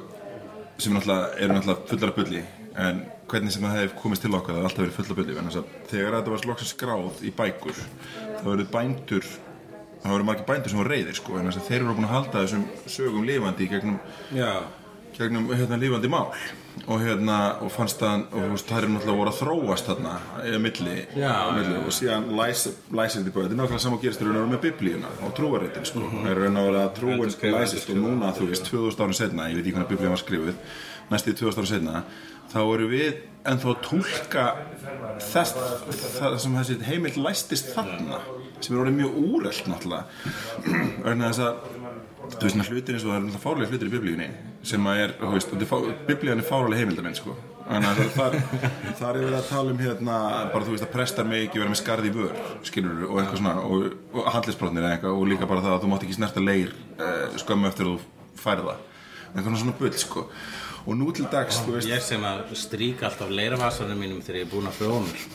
sem náttúrulega eru náttúrulega fullar af bulli en hvernig sem það hefði komist til okkar það hefði alltaf verið full af bulli að þegar þetta var loksins skráð í bækur þá verið bændur það voru margir bændur sem voru reyðir sko þeir eru búin að halda þessum sögum lifandi í gegnum, já gegnum hérna, lifandi mál. Og hérna og fannst veist það er náttúrulega voru að þróast þarna eða milli, Já, milli og síðan læsir þetta bara þetta er náttúrulega sama og gerist í raun og veru með biblíuna og trúarittin sko. Mhm. það er raun og veru að trúin læsist og núna þú veist 2000 árum setna ég veit ekki hvernig biblíun var skrifuð næstu 2000 árum setna þá eru við ennþá að tólka þess það sem þessi heimild læstist þarna sem er orðið mjög úrelt náttúrulega. Vegna þess að þú veist, svona hlutir eins og það er fárlega hlutir í biblíunni sem að er, þú veist, þetta er er fárlega heimildamenn, sko. Þannig að þar, þar er verið að tala um hérna, bara þú veist að prestar með ekki vera með skarð í vör, skilur og eitthvað svona, og, og handlisbrotnir eða eitthvað og líka bara það að þú mátt ekki snerta leir uh, skömmu eftir að þú færð það. Eitthvað svona bull, sko og nú til dags, þú veist ég sem að stríka alltaf leirvasanum mínum þegar ég er búin að frjóða mér.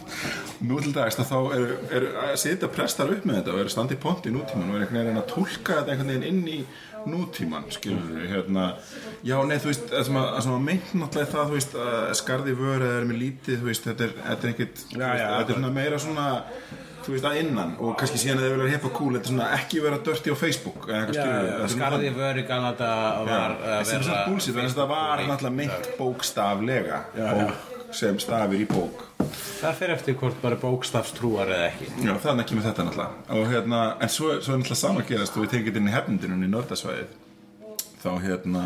Nú til dags þá er, er, setja prestar upp með þetta og eru standi í ponti í nútíman og eru einhvern veginn að tólka þetta einhvern veginn inn í nútíman skilur hérna. Já nei þú veist það sem að, að að meint náttúrulega það þú veist að skarði vör eða er með lítið veist þetta er, er já, þetta er meira svona þú veist að innan og kannski síðan að þau vilja hepa cool þetta er svona ekki vera dörti á Facebook eða eitthvað Þetta svona skarði vöri Kanada var Já, að sem svona búlsið, þannig að það var náttúrulega meint bókstaflega bók sem stafir í bók. Það fer eftir hvort bara bókstafstrúar eða ekki. Já, þannig kemur þetta náttúrulega. Og hérna, en svo, svo náttúrulega sama að gerast og við tekið inn í hefnindinum í nördasvæðið þá hérna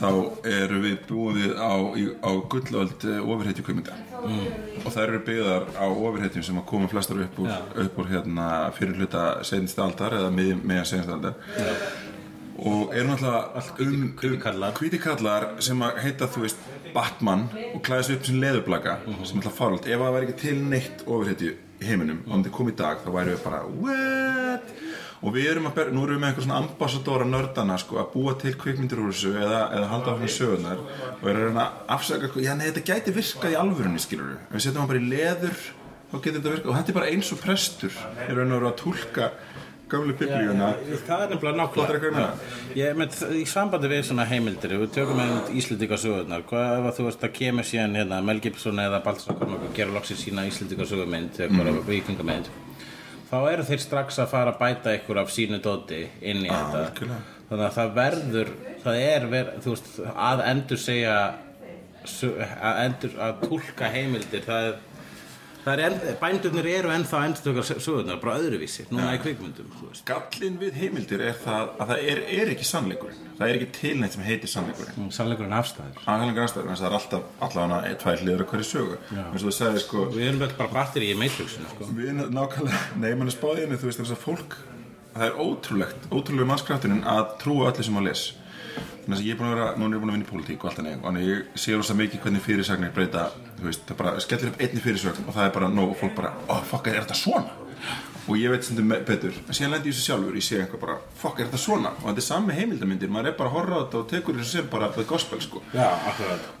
þá eru við búið á, á gullöld ofurheitju kveimunda mm. og þær eru byggðar á ofurheitjum sem að koma flestar upp úr, Já. upp úr hérna, fyrir hluta seinst aldar eða meðan seinst aldar og eru náttúrulega um, hvítikallar. hvítikallar sem að heita þú veist Batman og klæða sig upp sem leðurblaka Mhm. sem alltaf farald ef það væri ekki til neitt ofurhetju í heiminum og um þetta kom í dag þá væri við bara what og við erum að ber, nú erum við með einhver svona ambassadóra nördana sko að búa til kvikmyndir úr þessu eða, eða halda áfram sögurnar og er að að afsaka já nei þetta gæti virkað í alvörunni skilur við við setjum hann bara í leður þá getur þetta virkað. Og þetta er bara eins og prestur er og veru að túlka gömlu biblíuna. Það er nefnilega nákvæmlega. Ég, með, í sambandi við svona heimildir við tökum með Íslendingasögurnar hvað ef að þú veist að kemur síðan hérna, Mel Gibson eða Baltasar Kormákur gera loksins sína Íslendingasögumynd eða mm. Þá eru þeir strax að fara að bæta ykkur af sínu dóti inn í þetta algjörlega. þannig að það verður það er ver, þú veist, að endur segja að endur að túlka heimildir Það er en, bændurnir eru ennþá endur sögurnar, bara öðruvísi, núna í kvikmyndum. Gallin við heimildir er það að það er, er ekki sannleikurinn Það er ekki tilneitt sem heitir sannleikurinn Sannleikurinn afstæður. Aðalega aðstæður, það er alltaf allavega tvær hliður á hverju sögu eins og þú sagði sko Við erum vel bara batteri í Matrixinu, sko. Við erum nákvæmlega, nei, mann er spáðinu, þú veist, þess að fólk, það er ótrúlegt, ótrúlega mannskrafturinn að trúa öllu sem að les. Þannig að ég er búin að vera, núna er ég búin að vinna í pólitík og allt þannig, og ég sé rosa mikið hvernig fyrirsagnir breyta, þú veist, það bara skellir upp einni fyrirsögn og það er bara nóg og fólk bara, ó, fokk, er þetta svona? Og ég veit stundum me- betur, en síðan lendi ég þessu sjálfur, ég sé eitthvað bara, fokk, er þetta svona? Og þetta er sami heimildamindir, maður er bara að horfa á þetta og tekur þessu sem bara the gospel, sko. Já.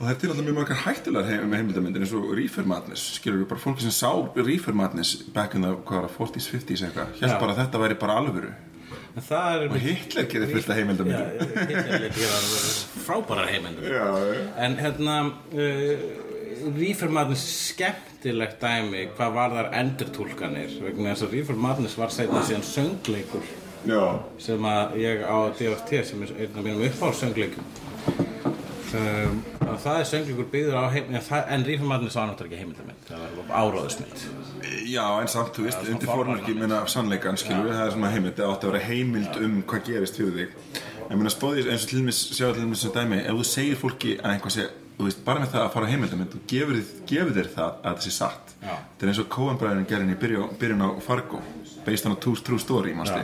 Og það er til alltaf mjög margar hættulegar heim, heimildamindir eins og Reefer Madness, skilur við bara fólki sem sá Reefer Madness back in the, hvað var það, 40s, 50s eitthvað, hélt bara að þetta væri bara alvöru. Er... Og Hitler gerir fullt af Já, heimildamindir. Hitler heimendum. Já, já. En hérna, uh, Reefer Madness skemmtilegt dæmi hvað var þar endurtúlkanir vegna þess að Reefer Madness var setna síðan söngleikur Já. sem að ég á DFT sem er einn af mínum uppáhaldsöngleikum um, að það er söngleikur byggður á heim en, Madness var náttúrulega ekki heimildamind það var áráðusmynd Já, en samt, þú veist, undir fórmerki minna sannleikan, skilur við, það er svona heimild, það átti að vera heimild um hvað gerist fyrir þig. En minna spóðið eins og til dæmis, sjá til dæmis sem dæmi, ef þú segir fólki að einhvað sé, þú veist, bara með það að fara heimildamind, þú gefur, gefur þér það að það sé satt. Já. Það er eins og Coen-bræðurinn gerðin í byrjun, á Fargo, based on a true, story, mástu,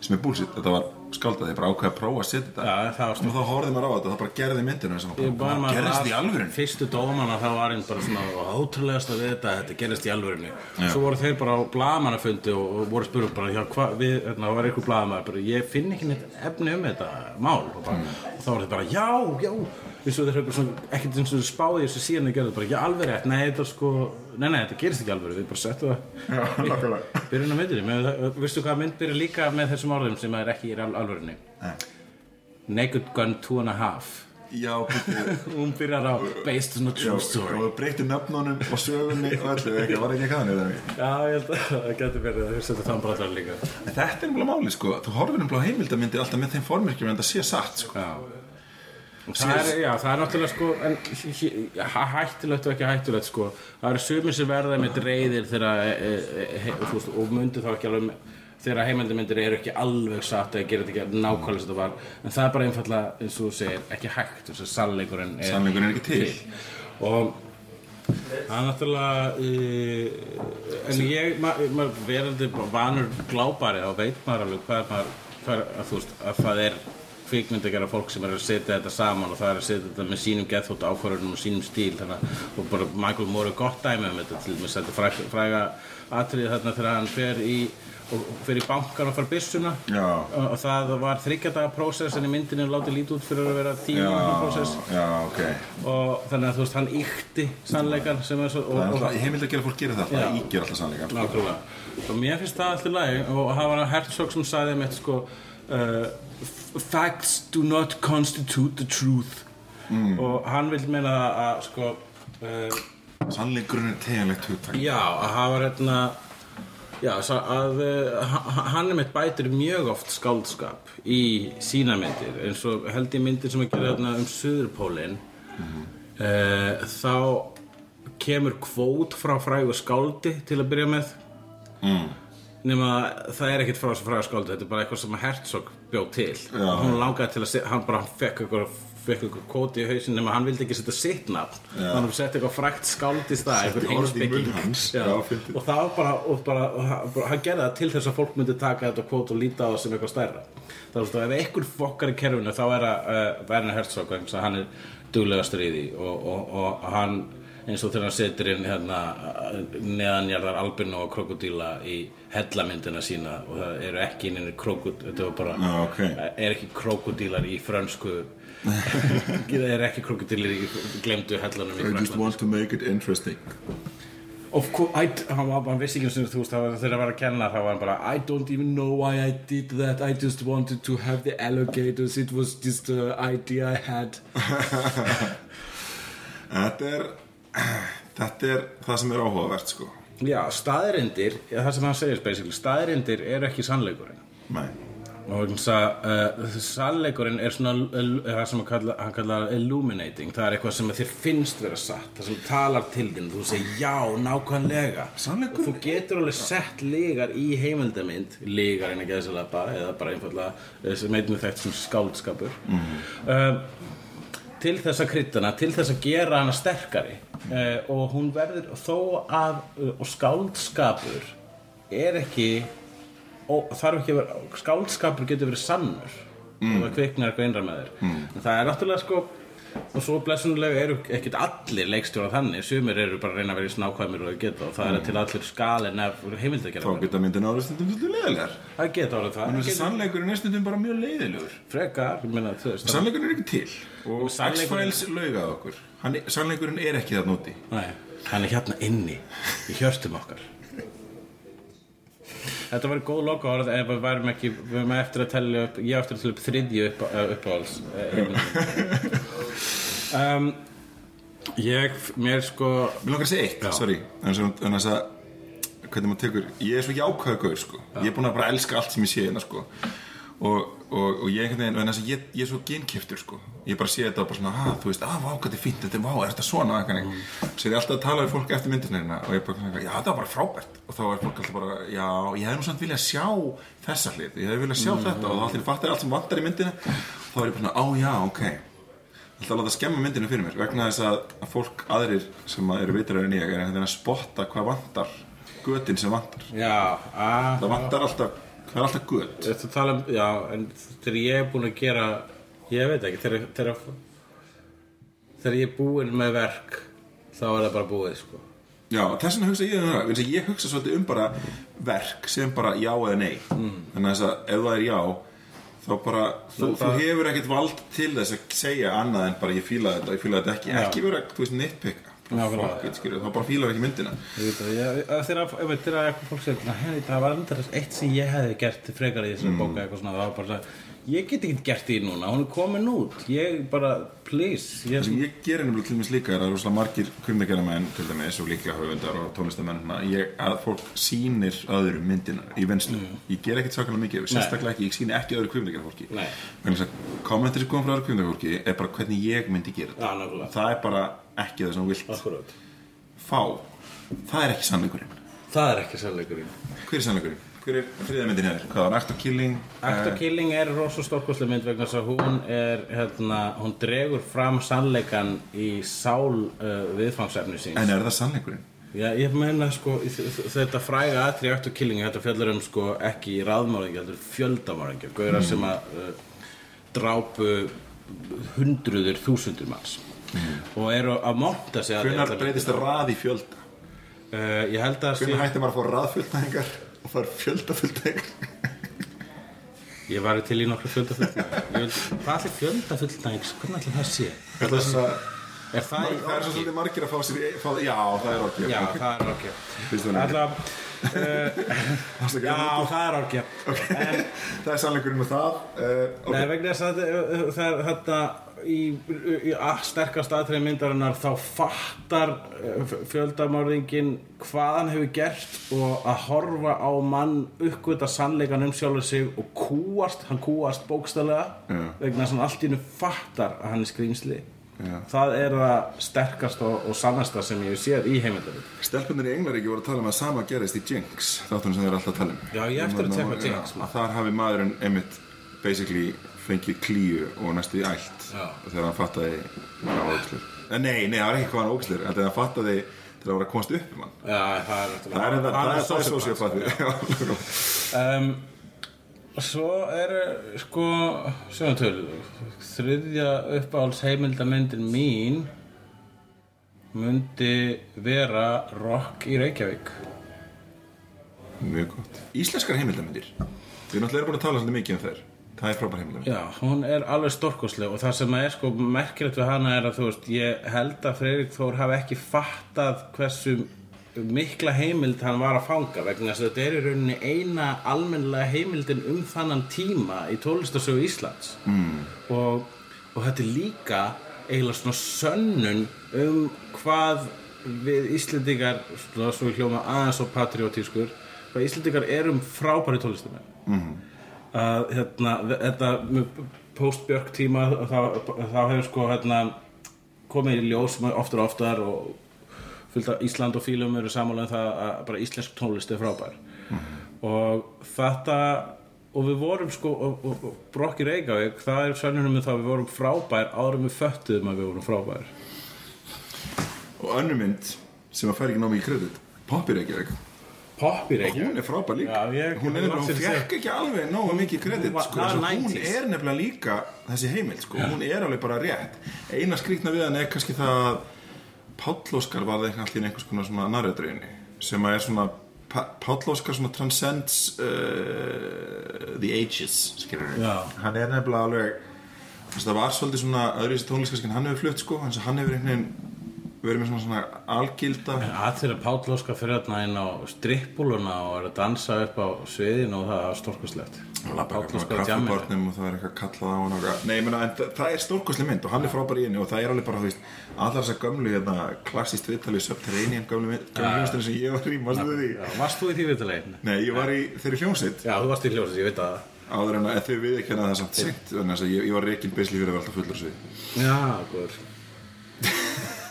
sem er bullshit, þetta var skaldað, þeir bara ákveða að prófa að setja þetta. Já, það var Og þá horfði maður á þetta, það bara gerði myndinu maður gerðist í alvörun. Fyrstu dómana þá var einn bara svona ótrúlegast að við þetta, þetta gerist í alvörunni. Svo voru þeir bara á blamaнаfundi og, og voru að spura bara, já, hvað, við, hérna, það var eitthvað blamar bara, ég finn ekki neitt efni um þetta mál. Og, bara, og þá voru þeir bara, já, já. Og ekkert eins og spáði þessu síðan þeir gerðu bara, já, alveg rétt, nei, þetta sko nei, nei, þetta gerist ekki alveg, við bara settu það. Byrjun á myndinni, með, það- veistu hvað mynd byrja líka með þessum orðum sem er ekki í al- alvörunni? Nei. Naked Gun Two and a Half. Já, byrju, hún byrjar á based on a true story. og breytti nöfnunum og sögunni og öllu, ekki, var ekki ekki þannig. já, ég held að það getur verið að setur þann bara allar líka. En þetta er nefnilega máli, sko, þú horfir nefnilega á heimildamindir alltaf með þeim formerkjum en það sé satt, sko. já Það er, já, það er náttúrulega sko en hí- hí- hæ- hættulegt og ekki hættulegt sko. Það eru sumir sem verða með reyðir þegar e, e, e, og myndu þá ekki alveg þegar heimildamindir eru ekki alveg satt eða gerir þetta ekki nákvæmlega sem þetta var. En það er bara einfallega, eins og þú segir, ekki hægt þess að sannleikurinn er, Sannleikurinn er ekki til. og það er náttúrulega uh, en ég ma, ma, verandi vanur glápari þá veit maður alveg hvað er maður hvað að, veist, að það er kvikmynd að gera fólk sem er að setja þetta saman og það er að setja þetta með sínum geðþótt ákvarðunum og sínum stíl þannig að og bara Michael Moore er gott dæmi um þetta til með þetta fræga, fræga atriði þarna þegar hann fer í og fer í bankan og far byssuna. Já. og, og það var þryggjadaga prósess en í myndinu látið lítið út fyrir að vera mínútna prósess. já, ok. og þannig að þú veist hann íkti sannleikan sem er svo er og, og, alltaf, heimild að gera fólk gera það, það ígjör alltaf sannleikan, og mér finnst það alltaf lagi. Og það var Herzog sem sagði með sko facts do not constitute the truth. Og hann vil meina að, að sko uh, Sannleikurinn er teganlegt hugtak. já að hafa hérna já sa- að uh, ha- hann er mitt bætir mjög oft skáldskap í sína myndir. Eins og held ég myndir sem að gera hérna um Suðurpólinn uh, þá kemur kvót frá frægu skáldi til að byrja með. Mm. Nema það er ekkert frá þessu fræga skáldi þetta er bara eitthvað sem Herzog bjóð til. Já. hún langaði til að hann bara fekk eitthvað fekk eitthvað kvóti í hausin nema hann vildi ekki setja sitt nafn. Þannig að setja eitthvað frægt skáld í stað Setti. Já, fyndið. og það var bara, og bara, og hann- bara hann gerði það til þess að fólk myndi taka þetta kvót og líta á það sem eitthvað stærra. Það er að ef einhver fokkar í kerfinu þá er það uh, Werner Herzog að hann er duglegastur í því og, og, og hann eins og þegar hann setur inn hérna, neðanjarðar albino og krokodíla í hellamyndina sína og það eru ekki inn krokodílar þetta var bara, Já, ok. er ekki krokodílar í frönsku það er ekki krokodílar í glemdu hellanum í Fraklandi want to make it interesting. Of course, I, hann, var- hann vissi ekki um þú veist, það var- þegar hann var að kenna þá var hann bara I don't even know why I did that I just wanted to have the alligators it was just an idea I had Þetta er, þetta er það sem er áhugavert, sko. Já, staðrindir, það sem hann segir basically, staðrindir eru ekki sannleikurinn. Nei. og vegna þess að uh, sannleikurinn er svona uh, það sem hann kallar, hann kallar illuminating. Það er eitthvað sem þér finnst vera satt það sem talar til þín, þú segir já, nákvæmlega. Sannleikurinn? Og þú getur alveg sett lígar í heimildamind lígar en ekki þess að bara eða bara einfallega eh, sem einnig þekkt sem skáldskapur. Mm. til þess að kryddana til þess að gera hana sterkari uh, og hún verður þó að uh, og skáldskapur er ekki og þarf ekki að vera skáldskapur getur verið sannur mm. og það kviknar eitthvað innra með þér mm. en það er náttúrulega sko og svo blessunlega eru ekkert allir leikstjóra þannig, sumir eru bara að reyna að vera í snákvæmir og að geta og það er til allir skalin af Þá heimildagjara geta myndin ára stundum svolítið leiðilegar. Það geta orðið það. Þannig að það sannleikurinn er stundum bara mjög leiðilegur. Frekar, ég meina þú veist Sannleikurinn er ekki til. Og X-Files laugað okkur. Sannleikurinn er ekki það núti Nei, hann er hérna inni í hjörtum okkar. Þetta var góð loka orð ef við værum ekki, við erum eftir að tellja upp ég eftir að tellja upp þriðju upp, uppáhalds um, Ég, mér sko Mér langar að segja eitt, Já. sorry. En þess að Hvernig maður tekur Ég er svo jákvæður gaur, sko. Ég er búin að bara elska allt sem ég sé hérna, sko. Og, og, og ég ég, ég er svo genkiftur, sko. Ég bara sé þetta og bara svona, ah, þú veist, ah, vá, hvað þetta er fínt Þetta er, vá, er þetta svona, mm. Er ég alltaf að tala við fólk eftir myndisnirina Og ég bara, já, þetta var bara frábært. Og þá er fólk alltaf bara, já, ég hefði nú samt viljað sjá Þessa hlið, ég hefði viljað sjá þetta. Og þá allir fattar allt sem vantar í myndina. Þá er ég bara svona, á, já, ok alltaf að láta skemma myndinu fyrir mér? Vegna þess að, fólk aðrir sem að eru veitur en ég er að spotta hvað vantar götin sem vantar. Já, að það vantar alltaf, hvað er alltaf göt. Þetta tala um, já, en þegar ég er búin að gera ég veit ekki, þegar, þegar þegar ég er búin með verk þá er það bara búið, sko. Já, þess vegna hugsa ég um það. Ég hugsa svolítið um bara verk sem bara já eða nei. Mm. þannig að ef það er já þá bara, þú, þú hefur ekkert vald til þess að segja annað en bara ég fíla þetta, ég fíla þetta ekki, ekki vera, þú veist, nitpicka þá bara fílar ekki myndina. Þegar, fólk segir, það var endur eitt sem ég hefði gert frekar í Mm. bóka eitthvað svona, það var bara, ég get ekki gert því núna, hún er komin út, ég bara, please, ég, Það ég gerir nefnilega til dæmis líka er að rosalega margir kvimdagerðamenn til dæmis og líklega höfundar og tónlistamenn svona, ég, að fólk sýnir öðrum myndina í vinslu ég ger ekkert svakalega mikið, sérstaklega ekki ég sýni ekki öðru kvimdagerðafólki Nei. kommentir sem kom frá öðru kvimdagerðafólki er bara hvernig ég myndi gera Já, nákvæmlega. það er bara ekki það sem vilt akkurat, fá. Það er ekki sannleikurinn. Það er ekki sannleikurinn. hver er sannleikurinn? Hver er þriða myndin hér? hvað var Act of Killing? Act of Eh, Killing er rosa stórkostlega mynd vegna þess að hún er, hérna, hún dregur fram sannleikan í sál uh, viðfangsefni síns. en er það sannleikurinn? Já, ég meina sko þetta fræga atri Act of Killing þetta fjallar um sko ekki raðmáringi heldur fjöldamáringi gauðra sem að uh, drápu hundruður þúsundur manns og eru að monta sig að hvenær breytist það rað í fjölda? uh, ég held að sé, hætti maður að fá raðfjöldæðingar og fara fjöldafjöldæðingar? ég var til í nokkru fjöldafullnæðing hvað allir fjöldafullnæðing hvernig allir það sé? Þess að er það í það er svo svolítið margir að fá sér fá, Já, það er orkja já, það er það Alltaf, uh, já, það er orki en Það er sannleikurinn með það. Uh, Nei, vegna þess að uh, það er þetta í, í að sterkast aðtrið myndarinnar þá fattar uh, fjöldamörðingin hvað hann hefur gert og að horfa á mann uppgöta sannleikan um sjálfur sig og kúast, hann kúast bókstælega Já. vegna þess að hann allt í hennu fattar að hann er skrýmsli Já. það er það sterkast og, og sannasta sem ég séð í heimildarinn Stelpunir í Englaríki voru að tala um að sama gerist í Jinx Þáttunum sem þeir alltaf tala um Já, ég eftir að tjekka Já, Jinx, Þar hafi maðurinn einmitt basically fengið klíu og næstu í Já. þegar hann fattaði hvað var ógslur Nei, nei, það var ekki hvað hann ógslur en þegar hann fattaði til að vera að komast upp um hann. Já, það er Það það, það er það um, Svo er sko töl. Þriðja uppáhalds heimildamyndin mín myndi vera Rock í Reykjavík. Mjög gott. Íslenskar heimildamindir Við erum búin að tala svolítið mikið um þær Það er frábær heimildamindir Já, hún er alveg stórkosleg og það sem er sko merkilegt við hana er að þú veist ég held að Freyrik Þór hafi ekki fattað hversu mikla heimild hann var að fanga vegna þess að þetta er í rauninni eina almennlega heimildin um þannan tíma í tólistasögu Íslands. Mm. og, og þetta er líka eiginlega svona sönnun um hvað við Íslendingar svona svo við hljóma aðeins og patriotískur hvað Íslendingar erum frábæri tólistamenn að hérna, þetta með post-björk tíma þá, þá hefur sko hérna, komið í ljós oftar og oftar og fullt af Ísland og fílum eru samanlega um það að bara íslensk tónlist er frábær. Og þetta og við vorum sko og, og, og Brokki Reykjavík, það er sönnunum með það að við vorum frábær en við föttuðum að við vorum frábær. Og önnur mynd sem að fær ekki ná mikið kredit Poppy Reykjavík Poppi Reykjavík hún er frábær líka. Já, ég- hún, er hún fekk ekki alveg nógu mikið kredit sko, hún 90s. er nefnilega líka þessi heimild sko, hún er alveg bara rétt. Eina skrýtna við hann er kannski það að Páll Óskar var það allir einhvers konar svona narratröðinni sem að er svona Pa- Páll Óskar svona transcends uh, the ages hann er nefnilega alveg það var svolítið svona öðruvísi tónliskarskinn hann hefur flutt sko hann hefur einhvern veginn verið með svona, svona algilda að þeirra Páll Óskar fyrir hérna inn á strippbúluna og er að dansa upp á sviðin og það er stórkuslegt Páll Óskar kaffibarnum og það er eitthvað kallað á hann og eitthvað. Nei, en það, það er stórkosli mynd og hann er frábær í henni og það er alveg bara, veist, allar þessar gömlu, hérna, klassíst viðtalið Subterranean gömlu hljómsdæni sem ég var í, því? Varst þú í því viðtalegin? Nei, ég var í þeirri hljómsveit Já, þú varst í hljósið, ég veit að áður en að þau við ekki það samt seint þannig að ég, ég var reikin beisli fyrir að vera alltaf fullur svið. Já, góður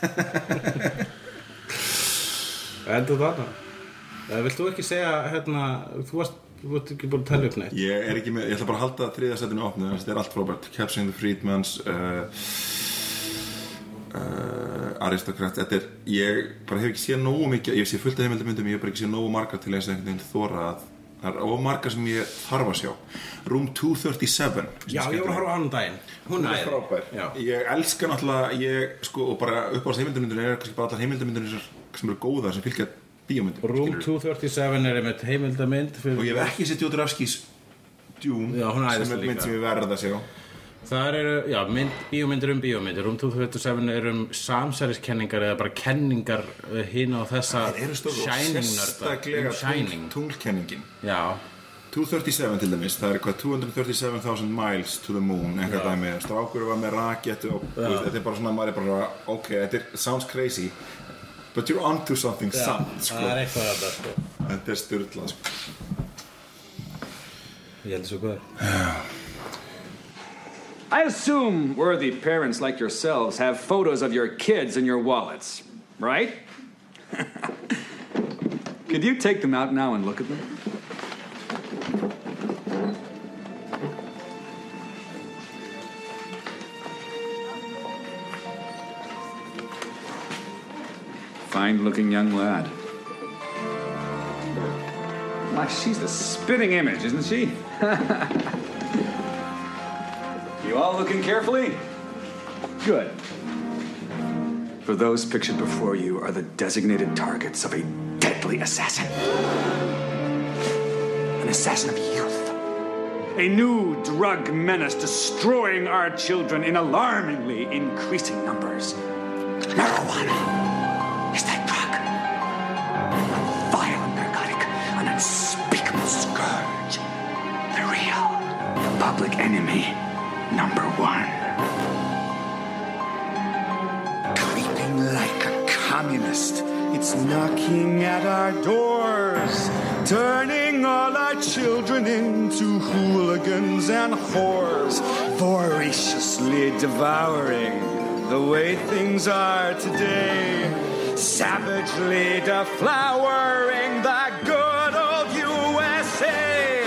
Endur þarna Eh, Vilt þú ekki segja, hérna, þú varst, þú varst ekki búin að tella upp neitt Ég er ekki með, ég ætla bara að halda þriða setinu opnið, þannig að þetta er allt frábært. Capturing the Freedmans, uh, uh, Aristocrat, þetta er, ég bara hef ekki séð nógu mikið, ég sé fullt af heimildamöndum, ég hef bara ekki séð nógu margar til þess að einhvern veginn þóra að það er of margar sem ég þarf að sjá. Room 237. Já, ég var að horfa á hann um daginn Hún er frábær. Já, Ég elska náttúrulega, ég, sko, og bara upp á þess heimildamöndunum er kannski bara allar heimildamöndunum sem eru góðar, sem fylgja bíómyndum. Room skilurðu. 237 er einmitt heimildamynd fyrir, Og ég hef ekki sett Já, hún er sem er mynd líka. sem ég verð að sjá. Það eru, já, mynd, bíómyndir um bíómyndir. Room 237 er um samsæriskenningar eða bara kenningar hinn á þessa Það eru stóru og Shining sérstaklega nörda um Shining tungl, tunglkenningin. Já, 237 til dæmis, það er eitthvað 237.000 miles to the moon einhver dæmi, strákur var með rakettu og þetta er bara svona, maður er bara ok, þetta er, sounds crazy but you're onto something samt sko. það er eitthvað að það sko. Þetta er styrla sko. Ég held þessu góður I assume worthy parents like yourselves have photos of your kids in your wallets, right? Could you take them out now and look at them? Fine looking young lad. Why, she's the spitting image, isn't she? You all looking carefully? Good. For those pictured before you are the designated targets of a deadly assassin. An assassin of youth. A new drug menace destroying our children in alarmingly increasing numbers. Marijuana communist, it's knocking at our doors, turning all our children into hooligans and whores, voraciously devouring the way things are today, savagely deflowering the good old USA.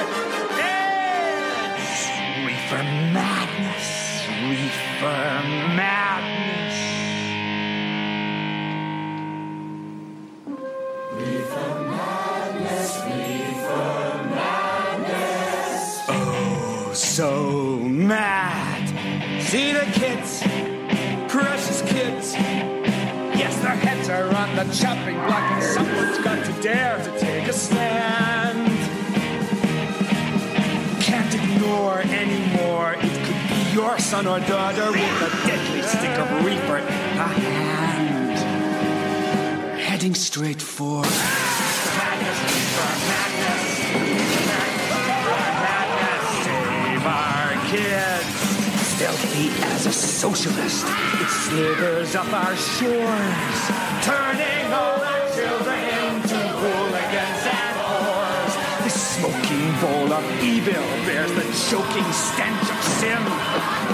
Reefer madness, reefer madness. See the kids, precious kids. Yes, their heads are on the chopping block, and someone's got to dare to take a stand. Can't ignore anymore. It could be your son or daughter with a deadly stick of reaper in a hand. Heading straight for. Madness, reaper, madness. Save our kids. Stealthy as a socialist, it slithers up our shores, turning all our children into hooligans and whores. The smoking bowl of evil bears the choking stench of sin.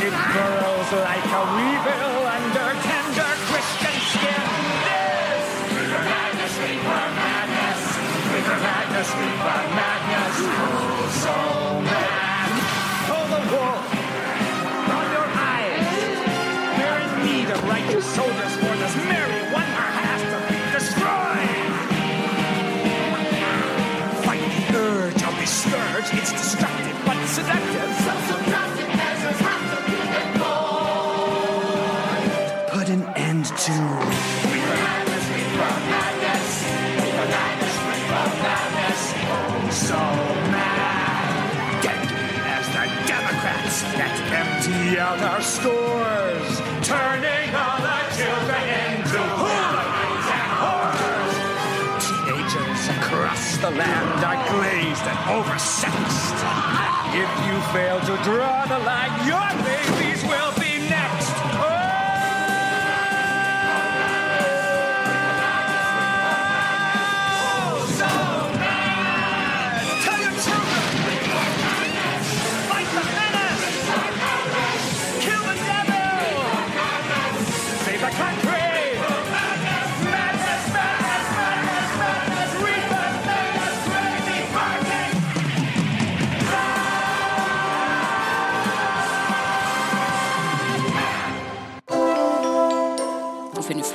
It burrows like a weevil under tender Christian skin. This Reaper Madness, Reaper Madness, Reaper Madness, Reaper Madness. Oh, so mad. Pull the wool our scores, turning all our children into hooligans and whores. Teenagers across the land are glazed and oversexed. If you fail to draw the line, your babies will be